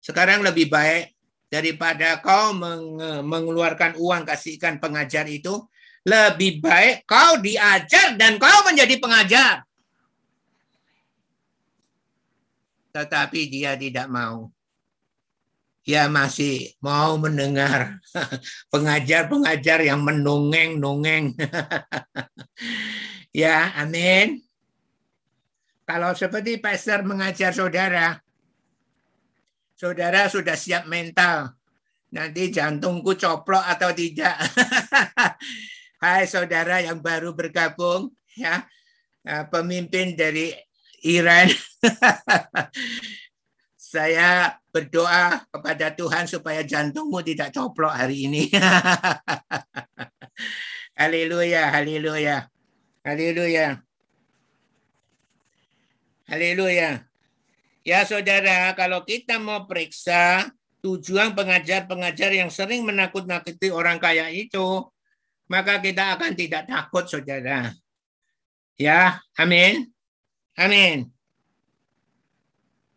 Sekarang lebih baik daripada kau mengeluarkan uang kasihkan pengajar itu, lebih baik kau diajar dan kau menjadi pengajar. Tetapi dia tidak mau. Dia masih mau mendengar pengajar-pengajar yang menungeng-nungeng. ya, amin. Kalau seperti pastor mengajar saudara, saudara sudah siap mental. Nanti jantungku coplok atau tidak. Hai saudara yang baru bergabung, ya pemimpin dari Iran. Saya berdoa kepada Tuhan supaya jantungmu tidak coplok hari ini. haleluya, haleluya. Haleluya. Haleluya. Ya saudara, kalau kita mau periksa tujuan pengajar-pengajar yang sering menakut-nakuti orang kaya itu, maka kita akan tidak takut saudara. Ya, amin. Amin.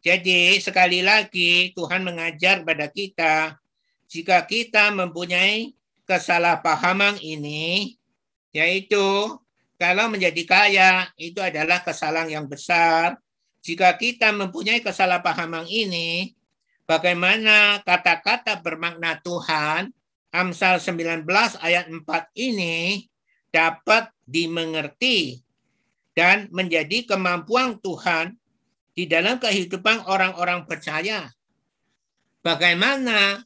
Jadi sekali lagi Tuhan mengajar pada kita jika kita mempunyai kesalahpahaman ini yaitu kalau menjadi kaya itu adalah kesalahan yang besar. Jika kita mempunyai kesalahpahaman ini, bagaimana kata-kata bermakna Tuhan Amsal 19 ayat 4 ini dapat dimengerti dan menjadi kemampuan Tuhan di dalam kehidupan orang-orang percaya. Bagaimana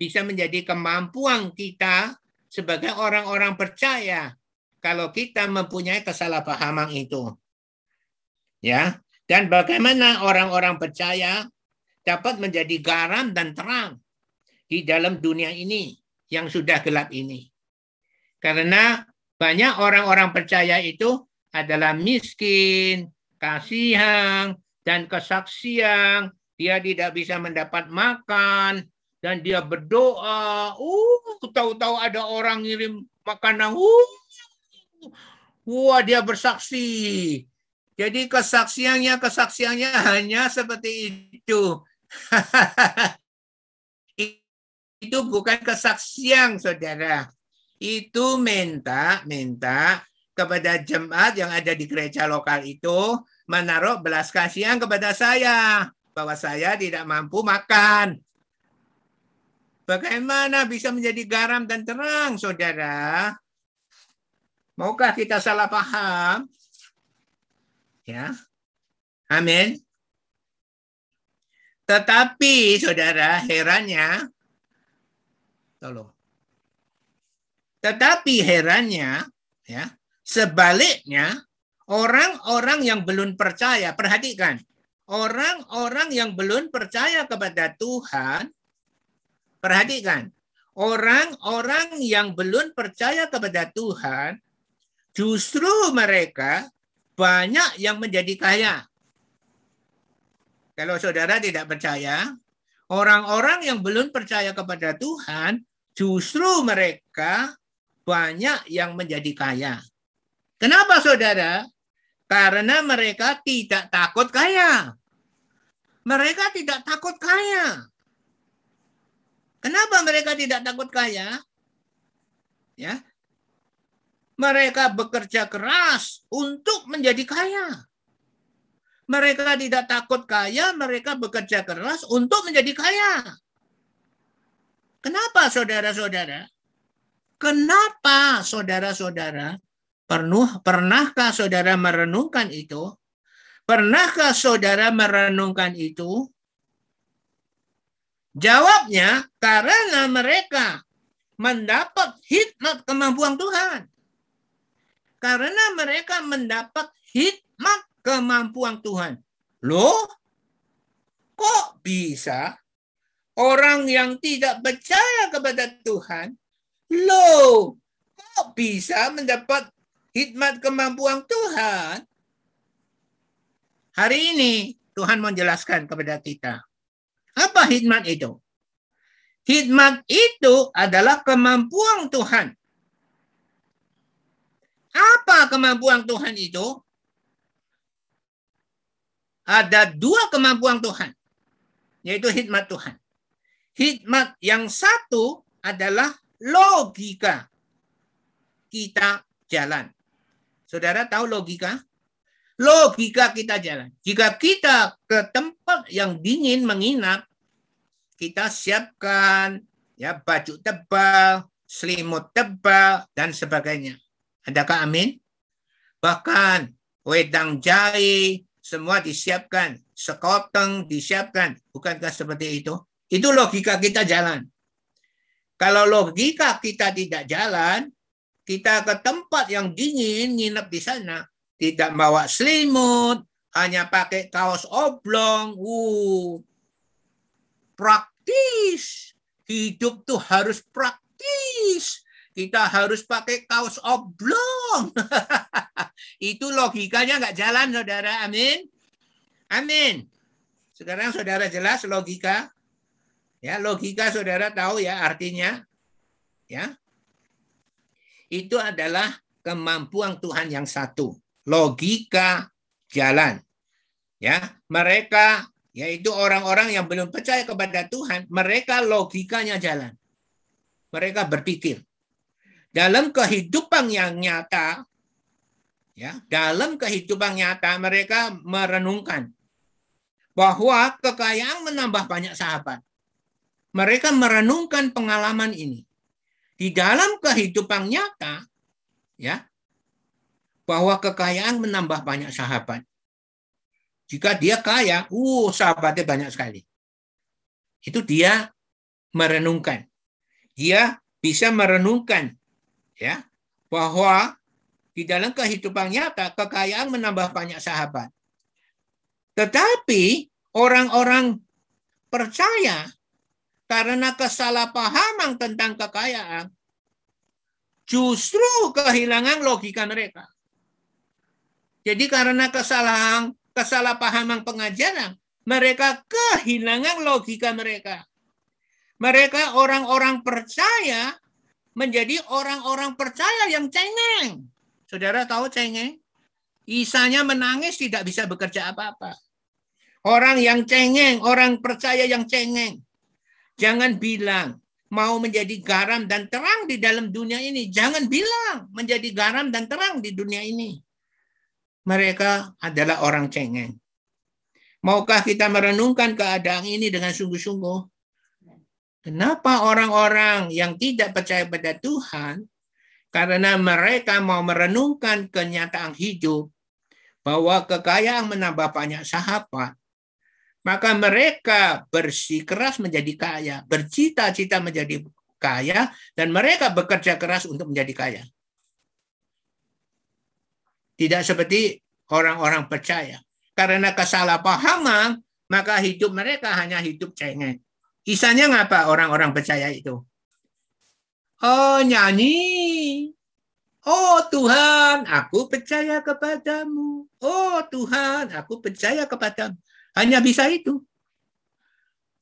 bisa menjadi kemampuan kita sebagai orang-orang percaya kalau kita mempunyai kesalahpahaman itu. Ya, dan bagaimana orang-orang percaya dapat menjadi garam dan terang di dalam dunia ini yang sudah gelap ini. Karena banyak orang-orang percaya itu adalah miskin, kasihan, dan kesaksian. Dia tidak bisa mendapat makan, dan dia berdoa. Uh, tahu-tahu ada orang ngirim makanan. Uh, wah, dia bersaksi. Jadi kesaksiannya, kesaksiannya hanya seperti itu. itu bukan kesaksian, saudara. Itu minta, minta kepada jemaat yang ada di gereja lokal itu menaruh belas kasihan kepada saya bahwa saya tidak mampu makan. Bagaimana bisa menjadi garam dan terang, saudara? Maukah kita salah paham? Ya. Amin. Tetapi saudara, herannya tolong. Tetapi herannya ya, Sebaliknya, orang-orang yang belum percaya, perhatikan, orang-orang yang belum percaya kepada Tuhan, perhatikan, orang-orang yang belum percaya kepada Tuhan, justru mereka banyak yang menjadi kaya. Kalau saudara tidak percaya, orang-orang yang belum percaya kepada Tuhan, justru mereka banyak yang menjadi kaya. Kenapa saudara? Karena mereka tidak takut kaya. Mereka tidak takut kaya. Kenapa mereka tidak takut kaya? Ya. Mereka bekerja keras untuk menjadi kaya. Mereka tidak takut kaya, mereka bekerja keras untuk menjadi kaya. Kenapa saudara-saudara? Kenapa saudara-saudara? Pernah, pernahkah saudara merenungkan itu? Pernahkah saudara merenungkan itu? Jawabnya karena mereka mendapat hikmat kemampuan Tuhan. Karena mereka mendapat hikmat kemampuan Tuhan. Loh, kok bisa orang yang tidak percaya kepada Tuhan, loh, kok bisa mendapat hikmat kemampuan Tuhan? Hari ini Tuhan menjelaskan kepada kita apa hikmat itu? Hikmat itu adalah kemampuan Tuhan. Apa kemampuan Tuhan itu? Ada dua kemampuan Tuhan, yaitu hikmat Tuhan. Hikmat yang satu adalah logika. Kita jalan. Saudara tahu logika? logika kita jalan. Jika kita ke tempat yang dingin menginap, kita siapkan ya baju tebal, selimut tebal dan sebagainya. Adakah amin? Bahkan wedang jahe semua disiapkan, sekoteng disiapkan. Bukankah seperti itu? Itu logika kita jalan. Kalau logika kita tidak jalan, kita ke tempat yang dingin, nginep di sana, tidak bawa selimut, hanya pakai kaos oblong. Uh, praktis. Hidup tuh harus praktis. Kita harus pakai kaos oblong. Itu logikanya nggak jalan, saudara. Amin. Amin. Sekarang saudara jelas logika. Ya, logika saudara tahu ya artinya. Ya. Itu adalah kemampuan Tuhan yang satu logika jalan. Ya, mereka yaitu orang-orang yang belum percaya kepada Tuhan, mereka logikanya jalan. Mereka berpikir dalam kehidupan yang nyata ya, dalam kehidupan nyata mereka merenungkan bahwa kekayaan menambah banyak sahabat. Mereka merenungkan pengalaman ini. Di dalam kehidupan nyata, ya, bahwa kekayaan menambah banyak sahabat. Jika dia kaya, uh, sahabatnya banyak sekali. Itu dia merenungkan. Dia bisa merenungkan ya bahwa di dalam kehidupan nyata kekayaan menambah banyak sahabat. Tetapi orang-orang percaya karena kesalahpahaman tentang kekayaan justru kehilangan logika mereka. Jadi karena kesalahan kesalahpahaman pengajaran, mereka kehilangan logika mereka. Mereka orang-orang percaya menjadi orang-orang percaya yang cengeng. Saudara tahu cengeng? Isanya menangis tidak bisa bekerja apa-apa. Orang yang cengeng, orang percaya yang cengeng. Jangan bilang mau menjadi garam dan terang di dalam dunia ini. Jangan bilang menjadi garam dan terang di dunia ini mereka adalah orang cengeng. Maukah kita merenungkan keadaan ini dengan sungguh-sungguh? Kenapa orang-orang yang tidak percaya pada Tuhan, karena mereka mau merenungkan kenyataan hidup, bahwa kekayaan menambah banyak sahabat, maka mereka bersikeras menjadi kaya, bercita-cita menjadi kaya, dan mereka bekerja keras untuk menjadi kaya. Tidak seperti orang-orang percaya. karena kesalahpahaman, maka hidup mereka hanya hidup cengeng. Kisahnya ngapa orang-orang percaya itu? Oh, nyanyi. Oh Tuhan, aku percaya kepadamu. Oh Tuhan, aku percaya kepadamu. Hanya bisa itu.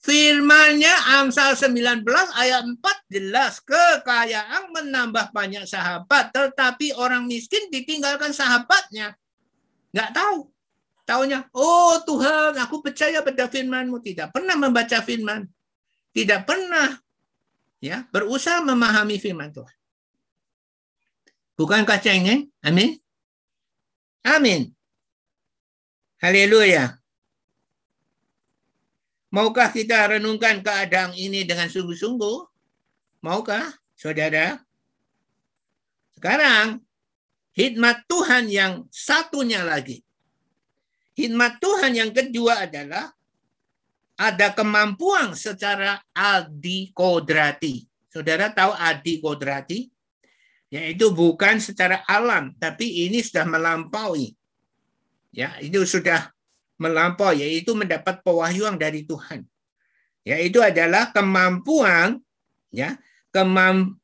Firmannya Amsal 19 ayat 4 jelas kekayaan menambah banyak sahabat tetapi orang miskin ditinggalkan sahabatnya. Nggak tahu. Taunya, oh Tuhan aku percaya pada firmanmu. Tidak pernah membaca firman. Tidak pernah ya berusaha memahami firman Tuhan. Bukankah cengeng? Amin. Amin. Haleluya. Maukah kita renungkan keadaan ini dengan sungguh-sungguh? Maukah, saudara? Sekarang, hikmat Tuhan yang satunya lagi. Hikmat Tuhan yang kedua adalah ada kemampuan secara adi kodrati. Saudara tahu adi kodrati? Yaitu bukan secara alam, tapi ini sudah melampaui. Ya, itu sudah melampaui yaitu mendapat pewahyuan dari Tuhan. Yaitu adalah kemampuan ya, kemam,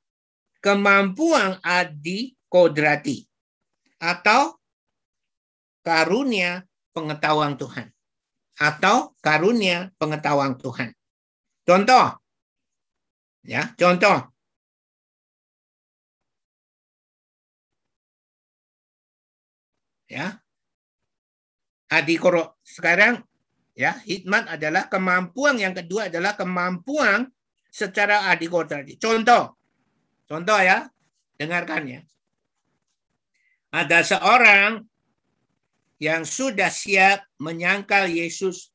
kemampuan adi kodrati atau karunia pengetahuan Tuhan atau karunia pengetahuan Tuhan. Contoh ya, contoh ya adikoro sekarang ya hikmat adalah kemampuan yang kedua adalah kemampuan secara adikoro tadi. Contoh, contoh ya, dengarkan ya. Ada seorang yang sudah siap menyangkal Yesus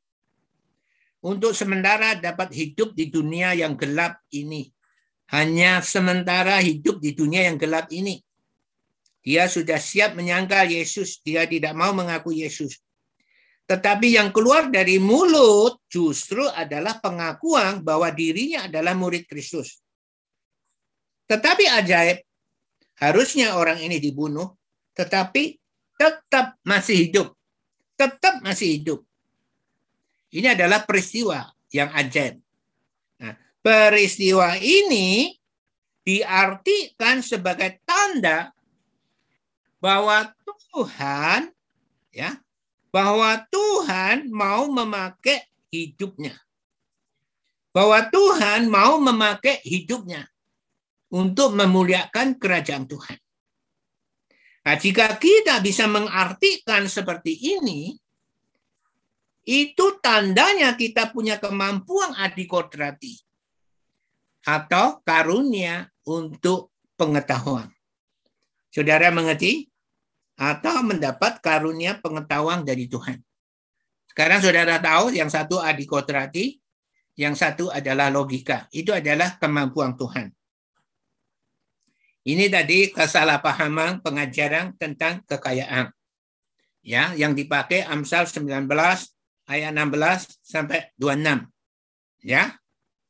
untuk sementara dapat hidup di dunia yang gelap ini. Hanya sementara hidup di dunia yang gelap ini. Dia sudah siap menyangkal Yesus. Dia tidak mau mengaku Yesus. Tetapi yang keluar dari mulut justru adalah pengakuan bahwa dirinya adalah murid Kristus. Tetapi ajaib, harusnya orang ini dibunuh, tetapi tetap masih hidup. Tetap masih hidup. Ini adalah peristiwa yang ajaib. Nah, peristiwa ini diartikan sebagai tanda bahwa Tuhan ya bahwa Tuhan mau memakai hidupnya. Bahwa Tuhan mau memakai hidupnya untuk memuliakan kerajaan Tuhan. Nah, jika kita bisa mengartikan seperti ini, itu tandanya kita punya kemampuan adikodrati atau karunia untuk pengetahuan. Saudara mengerti? Atau mendapat karunia pengetahuan dari Tuhan. Sekarang saudara tahu yang satu adikotrati, yang satu adalah logika. Itu adalah kemampuan Tuhan. Ini tadi kesalahpahaman pengajaran tentang kekayaan. Ya, yang dipakai Amsal 19 ayat 16 sampai 26. Ya.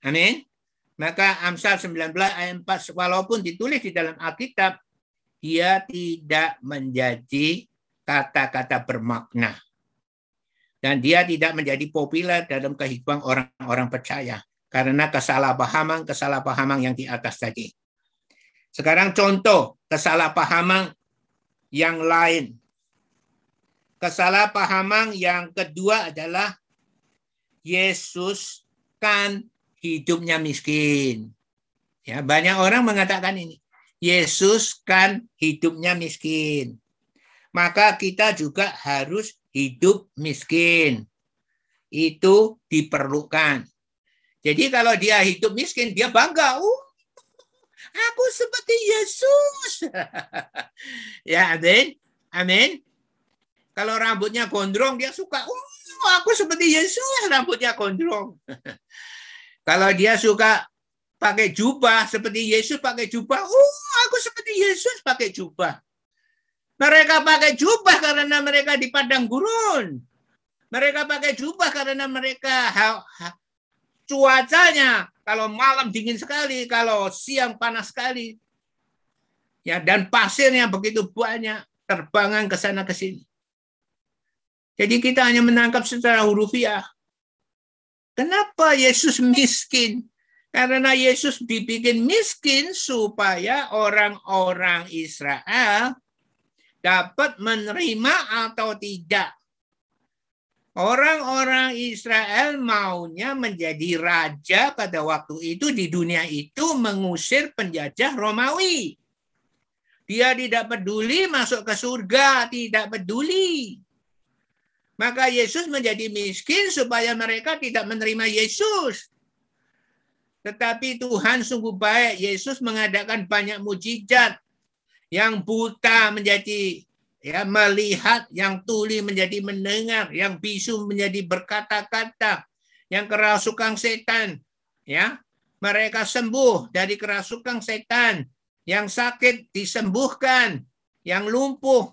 Amin. Maka Amsal 19 ayat 4 walaupun ditulis di dalam Alkitab dia tidak menjadi kata-kata bermakna. Dan dia tidak menjadi populer dalam kehidupan orang-orang percaya. Karena kesalahpahaman-kesalahpahaman yang di atas tadi. Sekarang contoh kesalahpahaman yang lain. Kesalahpahaman yang kedua adalah Yesus kan hidupnya miskin. Ya, banyak orang mengatakan ini. Yesus kan hidupnya miskin. Maka kita juga harus hidup miskin. Itu diperlukan. Jadi kalau dia hidup miskin, dia bangga. Uh, aku seperti Yesus. ya, amin. Amin. Kalau rambutnya gondrong, dia suka. Uh, aku seperti Yesus, rambutnya gondrong. kalau dia suka pakai jubah seperti Yesus pakai jubah. Oh, aku seperti Yesus pakai jubah. Mereka pakai jubah karena mereka di padang gurun. Mereka pakai jubah karena mereka cuacanya kalau malam dingin sekali, kalau siang panas sekali. Ya, dan pasirnya begitu banyak terbangan ke sana ke sini. Jadi kita hanya menangkap secara hurufiah. Kenapa Yesus miskin? Karena Yesus dibikin miskin supaya orang-orang Israel dapat menerima atau tidak. Orang-orang Israel maunya menjadi raja pada waktu itu di dunia itu mengusir penjajah Romawi. Dia tidak peduli masuk ke surga, tidak peduli. Maka Yesus menjadi miskin supaya mereka tidak menerima Yesus. Tetapi Tuhan sungguh baik. Yesus mengadakan banyak mujizat. Yang buta menjadi ya melihat, yang tuli menjadi mendengar, yang bisu menjadi berkata-kata, yang kerasukan setan, ya mereka sembuh dari kerasukan setan, yang sakit disembuhkan, yang lumpuh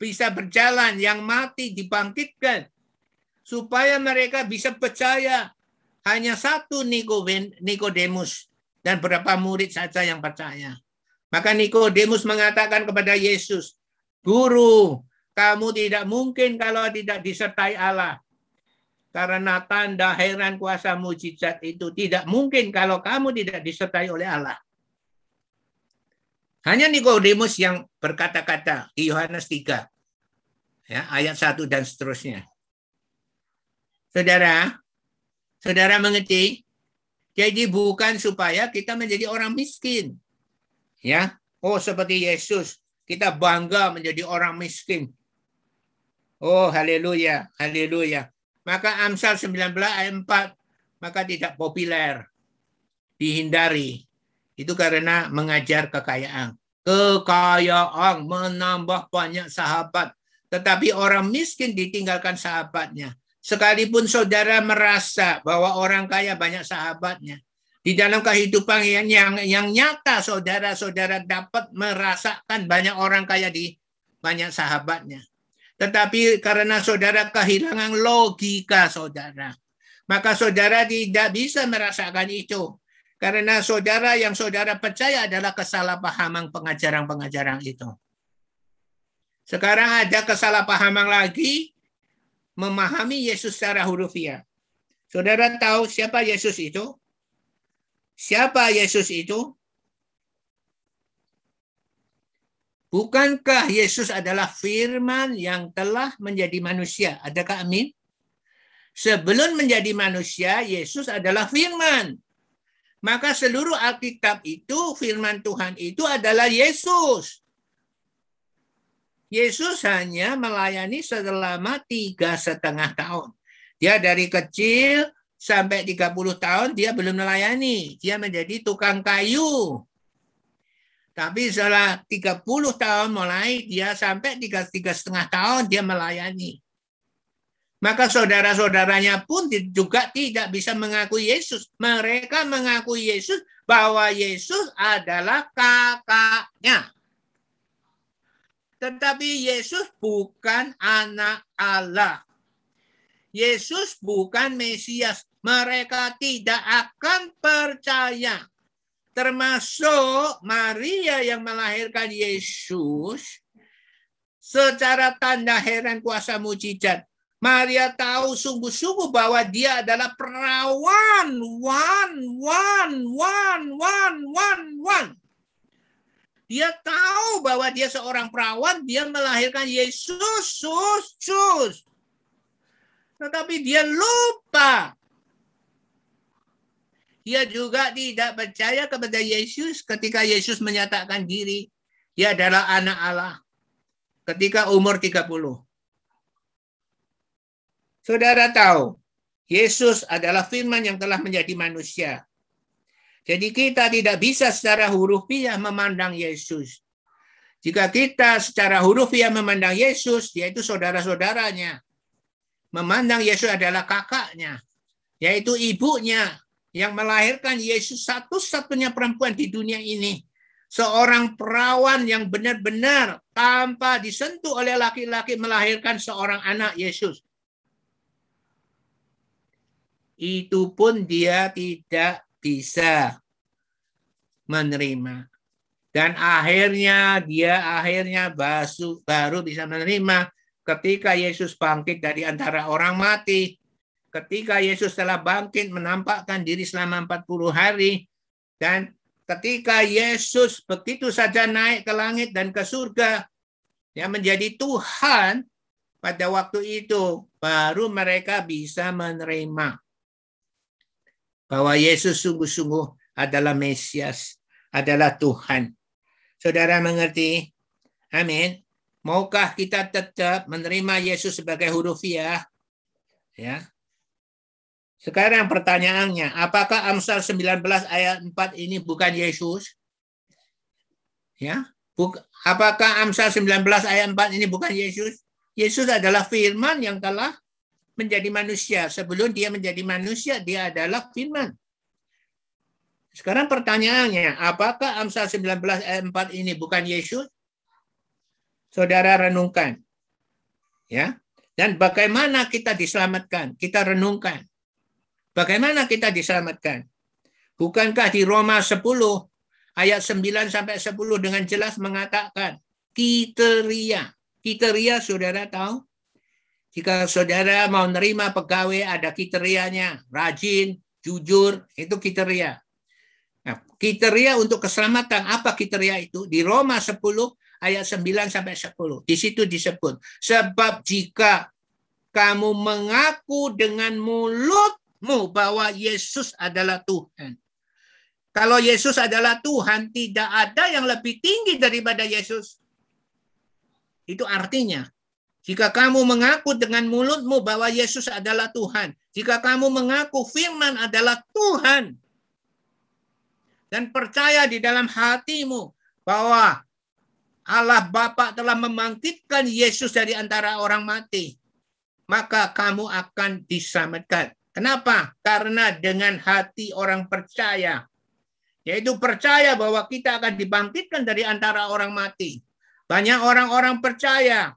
bisa berjalan, yang mati dibangkitkan, supaya mereka bisa percaya hanya satu Nikodemus dan beberapa murid saja yang percaya. Maka Nikodemus mengatakan kepada Yesus, "Guru, kamu tidak mungkin kalau tidak disertai Allah. Karena tanda heran kuasa mujizat itu tidak mungkin kalau kamu tidak disertai oleh Allah." Hanya Nikodemus yang berkata-kata di Yohanes 3 ya, ayat 1 dan seterusnya. Saudara, Saudara mengerti? Jadi bukan supaya kita menjadi orang miskin. Ya. Oh, seperti Yesus, kita bangga menjadi orang miskin. Oh, haleluya, haleluya. Maka Amsal 19 ayat 4 maka tidak populer. Dihindari. Itu karena mengajar kekayaan. Kekayaan menambah banyak sahabat. Tetapi orang miskin ditinggalkan sahabatnya. Sekalipun saudara merasa bahwa orang kaya banyak sahabatnya, di dalam kehidupan yang yang, yang nyata saudara-saudara dapat merasakan banyak orang kaya di banyak sahabatnya. Tetapi karena saudara kehilangan logika saudara, maka saudara tidak bisa merasakan itu. Karena saudara yang saudara percaya adalah kesalahpahaman pengajaran-pengajaran itu. Sekarang ada kesalahpahaman lagi memahami Yesus secara hurufiah. Saudara tahu siapa Yesus itu? Siapa Yesus itu? Bukankah Yesus adalah firman yang telah menjadi manusia? Adakah amin? Sebelum menjadi manusia, Yesus adalah firman. Maka seluruh Alkitab itu, firman Tuhan itu adalah Yesus. Yesus hanya melayani selama tiga setengah tahun. Dia dari kecil sampai 30 tahun dia belum melayani. Dia menjadi tukang kayu. Tapi setelah 30 tahun mulai dia sampai tiga, tiga setengah tahun dia melayani. Maka saudara-saudaranya pun juga tidak bisa mengakui Yesus. Mereka mengakui Yesus bahwa Yesus adalah kakaknya. Tetapi Yesus bukan anak Allah. Yesus bukan Mesias. Mereka tidak akan percaya. Termasuk Maria yang melahirkan Yesus secara tanda heran kuasa mujizat. Maria tahu sungguh-sungguh bahwa dia adalah perawan. One, one, one, one, one, one. Dia tahu bahwa dia seorang perawan, dia melahirkan Yesus, sus, sus. Tetapi dia lupa. Dia juga tidak percaya kepada Yesus ketika Yesus menyatakan diri. Dia adalah anak Allah. Ketika umur 30. Saudara tahu, Yesus adalah firman yang telah menjadi manusia. Jadi kita tidak bisa secara hurufiah memandang Yesus. Jika kita secara hurufiah memandang Yesus, yaitu saudara-saudaranya. Memandang Yesus adalah kakaknya, yaitu ibunya yang melahirkan Yesus satu-satunya perempuan di dunia ini. Seorang perawan yang benar-benar tanpa disentuh oleh laki-laki melahirkan seorang anak Yesus. Itu pun dia tidak bisa menerima. Dan akhirnya dia akhirnya basu, baru bisa menerima ketika Yesus bangkit dari antara orang mati, ketika Yesus telah bangkit menampakkan diri selama 40 hari, dan ketika Yesus begitu saja naik ke langit dan ke surga, yang menjadi Tuhan, pada waktu itu baru mereka bisa menerima bahwa Yesus sungguh-sungguh adalah Mesias, adalah Tuhan. Saudara mengerti? Amin. Maukah kita tetap menerima Yesus sebagai huruf ya? Ya. Sekarang pertanyaannya, apakah Amsal 19 ayat 4 ini bukan Yesus? Ya. Buk, apakah Amsal 19 ayat 4 ini bukan Yesus? Yesus adalah firman yang telah menjadi manusia. Sebelum dia menjadi manusia, dia adalah firman. Sekarang pertanyaannya, apakah Amsal 19 ayat 4 ini bukan Yesus? Saudara renungkan. Ya. Dan bagaimana kita diselamatkan? Kita renungkan. Bagaimana kita diselamatkan? Bukankah di Roma 10 ayat 9 sampai 10 dengan jelas mengatakan kriteria. Kriteria saudara tahu? Jika saudara mau nerima pegawai ada kriterianya, rajin, jujur, itu kriteria. Nah, kriteria untuk keselamatan apa kriteria itu? Di Roma 10 ayat 9 sampai 10. Di situ disebut, sebab jika kamu mengaku dengan mulut mu bahwa Yesus adalah Tuhan. Kalau Yesus adalah Tuhan, tidak ada yang lebih tinggi daripada Yesus. Itu artinya, jika kamu mengaku dengan mulutmu bahwa Yesus adalah Tuhan, jika kamu mengaku firman adalah Tuhan, dan percaya di dalam hatimu bahwa Allah Bapa telah membangkitkan Yesus dari antara orang mati, maka kamu akan diselamatkan. Kenapa? Karena dengan hati orang percaya, yaitu percaya bahwa kita akan dibangkitkan dari antara orang mati. Banyak orang-orang percaya,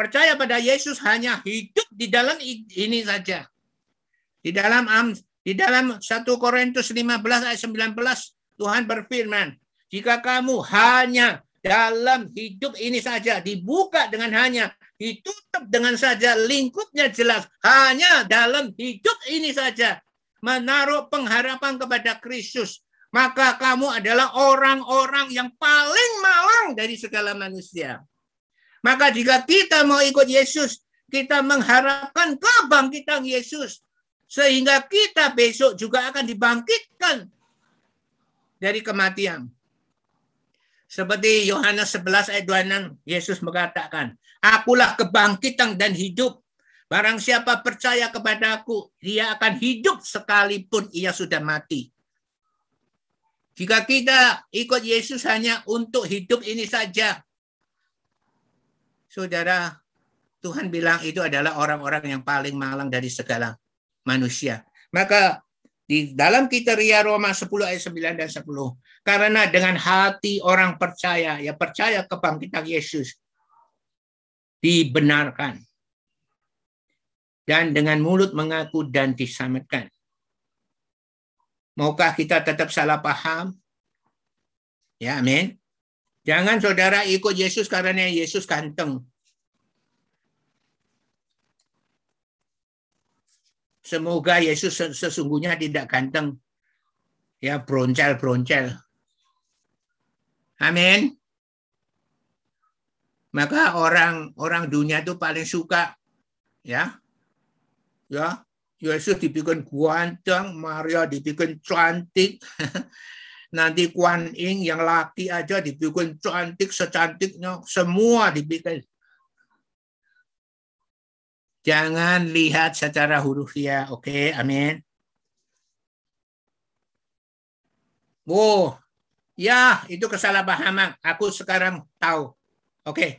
percaya pada Yesus hanya hidup di dalam ini saja. Di dalam di dalam 1 Korintus 15 ayat 19 Tuhan berfirman, jika kamu hanya dalam hidup ini saja dibuka dengan hanya ditutup dengan saja lingkupnya jelas hanya dalam hidup ini saja menaruh pengharapan kepada Kristus maka kamu adalah orang-orang yang paling malang dari segala manusia maka jika kita mau ikut Yesus kita mengharapkan kebangkitan Yesus sehingga kita besok juga akan dibangkitkan dari kematian seperti Yohanes 11 ayat 26, Yesus mengatakan, Akulah kebangkitan dan hidup. Barang siapa percaya kepada aku, dia akan hidup sekalipun ia sudah mati. Jika kita ikut Yesus hanya untuk hidup ini saja, saudara, Tuhan bilang itu adalah orang-orang yang paling malang dari segala manusia. Maka di dalam kriteria Roma 10 ayat 9 dan 10. Karena dengan hati orang percaya, ya percaya kebangkitan Yesus, dibenarkan. Dan dengan mulut mengaku dan diselamatkan. Maukah kita tetap salah paham? Ya, amin. Jangan saudara ikut Yesus karena Yesus ganteng. Semoga Yesus sesungguhnya tidak ganteng. Ya, broncel-broncel. Amin. Maka orang orang dunia itu paling suka ya. Ya, Yesus dibikin ganteng, Maria dibikin cantik. Nanti Kuan Ing yang laki aja dibikin cantik secantiknya, semua dibikin Jangan lihat secara hurufiah, oke? Okay? Amin. Oh, ya itu kesalahpahaman. Aku sekarang tahu. Oke. Okay.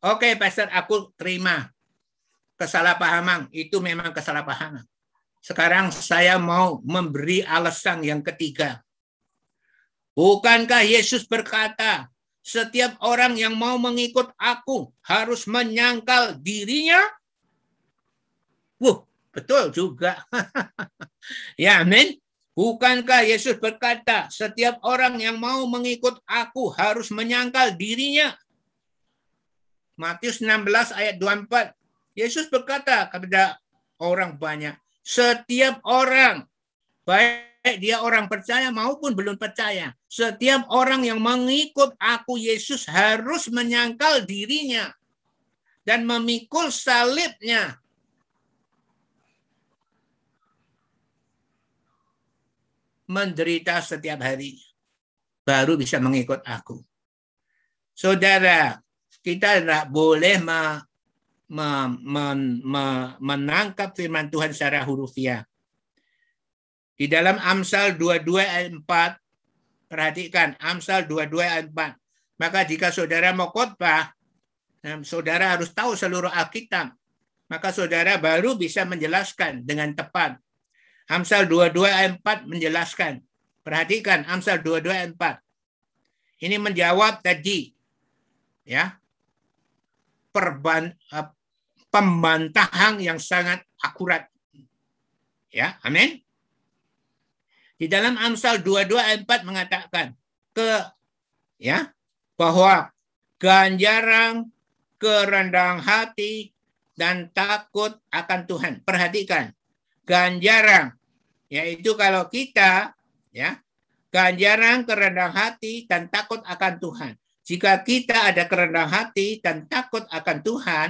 Oke, okay, Pastor, aku terima kesalahpahaman. Itu memang kesalahpahaman. Sekarang saya mau memberi alasan yang ketiga. Bukankah Yesus berkata, setiap orang yang mau mengikut aku harus menyangkal dirinya. Wuh, betul juga. ya, amin. Bukankah Yesus berkata, setiap orang yang mau mengikut aku harus menyangkal dirinya? Matius 16 ayat 24. Yesus berkata kepada orang banyak, setiap orang, baik dia orang percaya maupun belum percaya, setiap orang yang mengikut aku Yesus harus menyangkal dirinya dan memikul salibnya. Menderita setiap hari baru bisa mengikut aku. Saudara, kita tidak boleh me, me, me, me, menangkap firman Tuhan secara hurufiah. Di dalam Amsal 22 ayat 4, perhatikan Amsal 22 ayat 4. Maka jika saudara mau khotbah, saudara harus tahu seluruh Alkitab. Maka saudara baru bisa menjelaskan dengan tepat. Amsal 22 ayat 4 menjelaskan. Perhatikan Amsal 22 ayat 4. Ini menjawab tadi ya perban, uh, pembantahan yang sangat akurat. Ya, amin. Di dalam Amsal 22 ayat 4 mengatakan ke ya bahwa ganjaran kerendahan hati dan takut akan Tuhan. Perhatikan, ganjaran yaitu kalau kita ya ganjaran kerendahan hati dan takut akan Tuhan. Jika kita ada kerendahan hati dan takut akan Tuhan,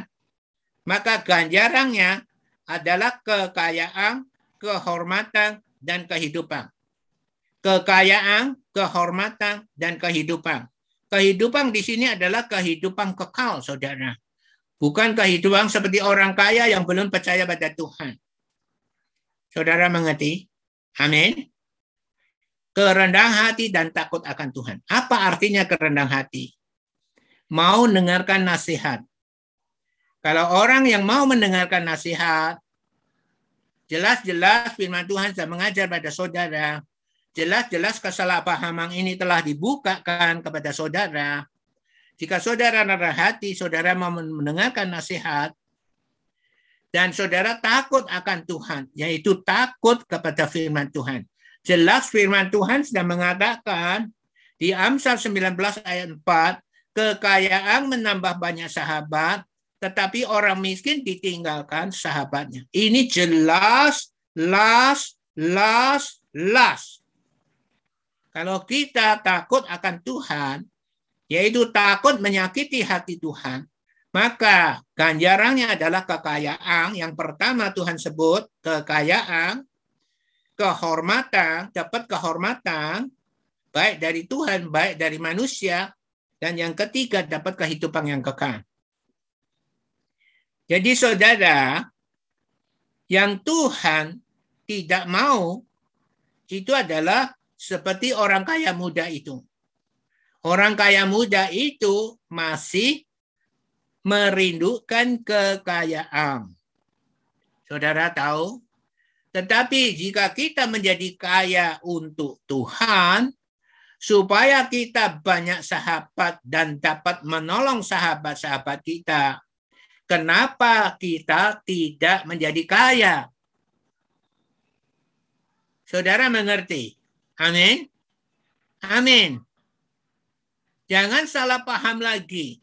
maka ganjarannya adalah kekayaan, kehormatan, dan kehidupan. Kekayaan, kehormatan, dan kehidupan. Kehidupan di sini adalah kehidupan kekal, saudara. Bukan kehidupan seperti orang kaya yang belum percaya pada Tuhan. Saudara mengerti? Amin. Kerendahan hati dan takut akan Tuhan. Apa artinya kerendahan hati? Mau mendengarkan nasihat. Kalau orang yang mau mendengarkan nasihat, jelas-jelas firman Tuhan sudah mengajar pada saudara Jelas-jelas kesalahpahaman ini telah dibukakan kepada saudara. Jika saudara rendah hati, saudara mau mendengarkan nasihat, dan saudara takut akan Tuhan, yaitu takut kepada firman Tuhan. Jelas firman Tuhan sudah mengatakan di Amsal 19 ayat 4, kekayaan menambah banyak sahabat, tetapi orang miskin ditinggalkan sahabatnya. Ini jelas, las, las, las. Kalau kita takut akan Tuhan, yaitu takut menyakiti hati Tuhan, maka ganjarannya adalah kekayaan. Yang pertama Tuhan sebut kekayaan, kehormatan, dapat kehormatan, baik dari Tuhan, baik dari manusia, dan yang ketiga dapat kehidupan yang kekal. Jadi saudara, yang Tuhan tidak mau itu adalah seperti orang kaya muda itu. Orang kaya muda itu masih merindukan kekayaan. Saudara tahu? Tetapi jika kita menjadi kaya untuk Tuhan, supaya kita banyak sahabat dan dapat menolong sahabat-sahabat kita, kenapa kita tidak menjadi kaya? Saudara mengerti? Amin. Amin. Jangan salah paham lagi.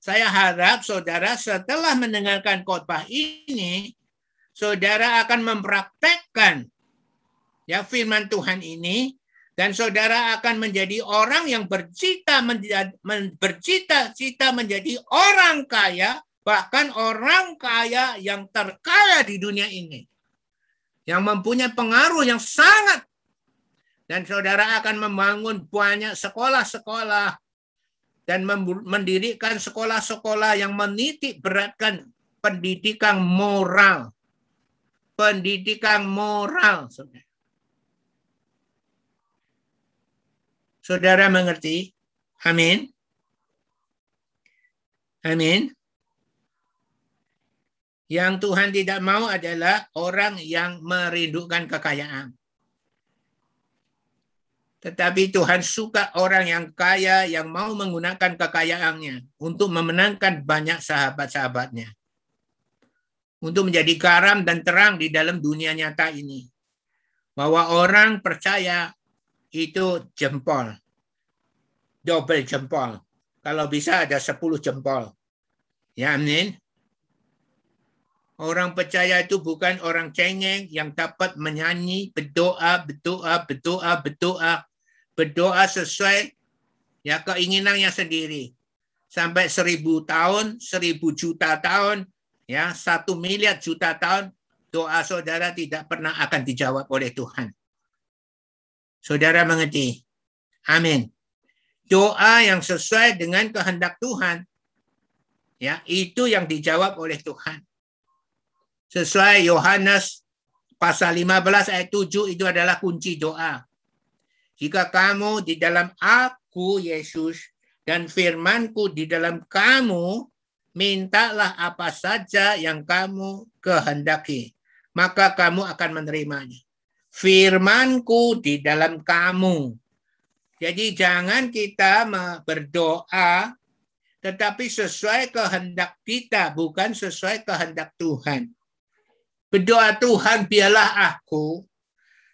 Saya harap saudara setelah mendengarkan khotbah ini, saudara akan mempraktekkan ya firman Tuhan ini dan saudara akan menjadi orang yang bercita bercita-cita menjadi orang kaya, bahkan orang kaya yang terkaya di dunia ini. Yang mempunyai pengaruh yang sangat dan saudara akan membangun banyak sekolah-sekolah dan mendirikan sekolah-sekolah yang menitik beratkan pendidikan moral. Pendidikan moral. Saudara, mengerti? Amin. Amin. Yang Tuhan tidak mau adalah orang yang merindukan kekayaan. Tetapi Tuhan suka orang yang kaya yang mau menggunakan kekayaannya untuk memenangkan banyak sahabat-sahabatnya. Untuk menjadi karam dan terang di dalam dunia nyata ini. Bahwa orang percaya itu jempol. Double jempol. Kalau bisa ada 10 jempol. Ya, amin. Orang percaya itu bukan orang cengeng yang dapat menyanyi, berdoa, berdoa, berdoa, berdoa, berdoa sesuai ya keinginannya sendiri. Sampai seribu tahun, seribu juta tahun, ya satu miliar juta tahun, doa saudara tidak pernah akan dijawab oleh Tuhan. Saudara mengerti? Amin. Doa yang sesuai dengan kehendak Tuhan, ya itu yang dijawab oleh Tuhan sesuai Yohanes pasal 15 ayat 7 itu adalah kunci doa. Jika kamu di dalam aku Yesus dan firmanku di dalam kamu, mintalah apa saja yang kamu kehendaki, maka kamu akan menerimanya. Firmanku di dalam kamu. Jadi jangan kita berdoa tetapi sesuai kehendak kita, bukan sesuai kehendak Tuhan. Berdoa Tuhan biarlah aku,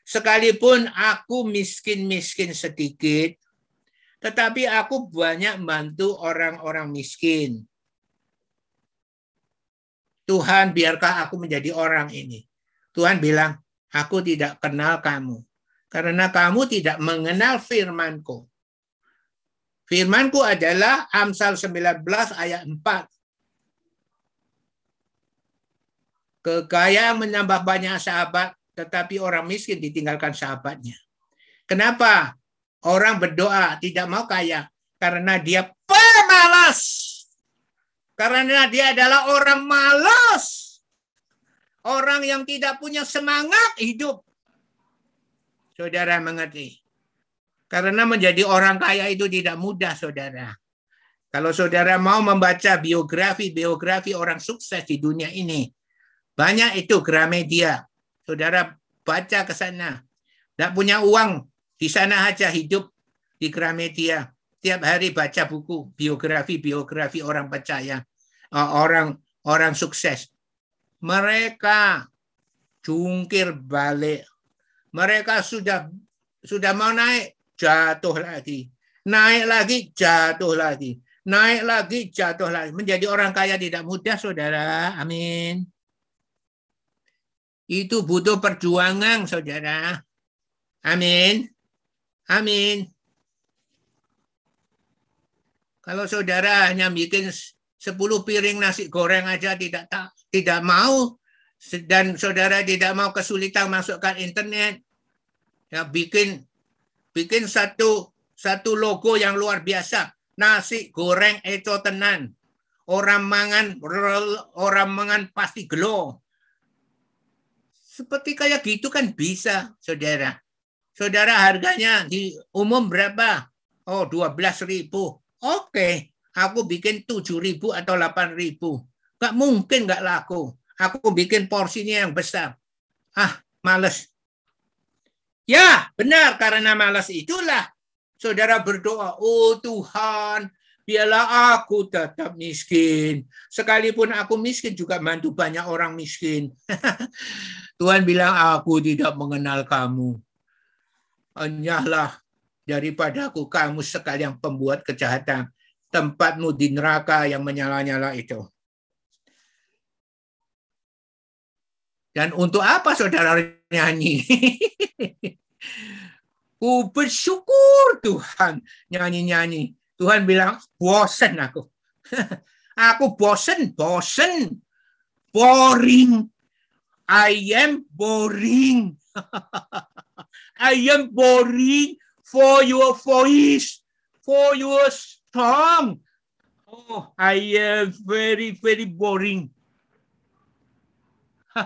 sekalipun aku miskin-miskin sedikit, tetapi aku banyak membantu orang-orang miskin. Tuhan biarkah aku menjadi orang ini. Tuhan bilang, aku tidak kenal kamu. Karena kamu tidak mengenal firmanku. Firmanku adalah Amsal 19 ayat 4. Kekayaan menambah banyak sahabat, tetapi orang miskin ditinggalkan sahabatnya. Kenapa? Orang berdoa tidak mau kaya karena dia pemalas. Karena dia adalah orang malas. Orang yang tidak punya semangat hidup. Saudara mengerti? Karena menjadi orang kaya itu tidak mudah, saudara. Kalau saudara mau membaca biografi-biografi orang sukses di dunia ini, banyak itu Gramedia. Saudara baca ke sana. Tidak punya uang, di sana aja hidup di Gramedia. Tiap hari baca buku biografi-biografi orang percaya, eh, orang orang sukses. Mereka jungkir balik. Mereka sudah sudah mau naik, jatuh lagi. Naik lagi, jatuh lagi. Naik lagi, jatuh lagi. Menjadi orang kaya tidak mudah, saudara. Amin. Itu butuh perjuangan, saudara. Amin. Amin. Kalau saudara hanya bikin 10 piring nasi goreng aja tidak tak, tidak mau dan saudara tidak mau kesulitan masukkan internet ya bikin bikin satu satu logo yang luar biasa nasi goreng itu tenan orang mangan orang mangan pasti glow seperti kayak gitu kan bisa, saudara. Saudara harganya di umum berapa? Oh, 12 ribu. Oke, aku bikin 7 ribu atau 8 ribu. Gak mungkin gak laku. Aku bikin porsinya yang besar. Ah, males. Ya, benar. Karena males itulah saudara berdoa, oh Tuhan, biarlah aku tetap miskin. Sekalipun aku miskin juga bantu banyak orang miskin. Tuhan bilang, aku tidak mengenal kamu. Hanyalah daripada aku kamu sekali yang pembuat kejahatan. Tempatmu di neraka yang menyala-nyala itu. Dan untuk apa saudara nyanyi? Ku bersyukur Tuhan nyanyi-nyanyi. Tuhan bilang, bosen aku. aku bosen, bosen. Boring. I am boring. I am boring for your voice, for your song. Oh, I am very, very boring.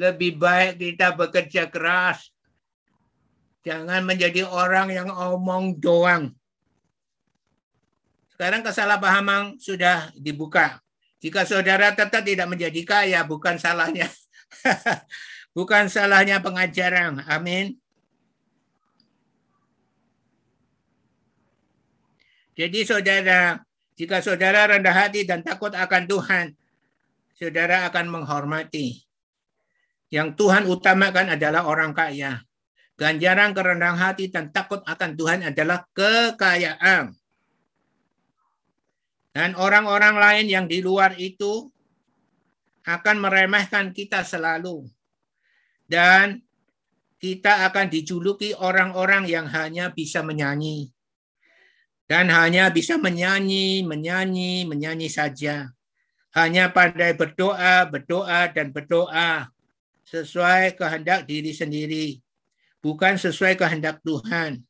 Lebih baik kita bekerja keras Jangan menjadi orang yang omong doang. Sekarang kesalahpahaman sudah dibuka. Jika saudara tetap tidak menjadi kaya, bukan salahnya. bukan salahnya pengajaran. Amin. Jadi saudara, jika saudara rendah hati dan takut akan Tuhan, saudara akan menghormati. Yang Tuhan utamakan adalah orang kaya. Ganjaran kerendahan hati dan takut akan Tuhan adalah kekayaan. Dan orang-orang lain yang di luar itu akan meremehkan kita selalu. Dan kita akan dijuluki orang-orang yang hanya bisa menyanyi. Dan hanya bisa menyanyi, menyanyi, menyanyi saja. Hanya pandai berdoa, berdoa, dan berdoa sesuai kehendak diri sendiri. Bukan sesuai kehendak Tuhan.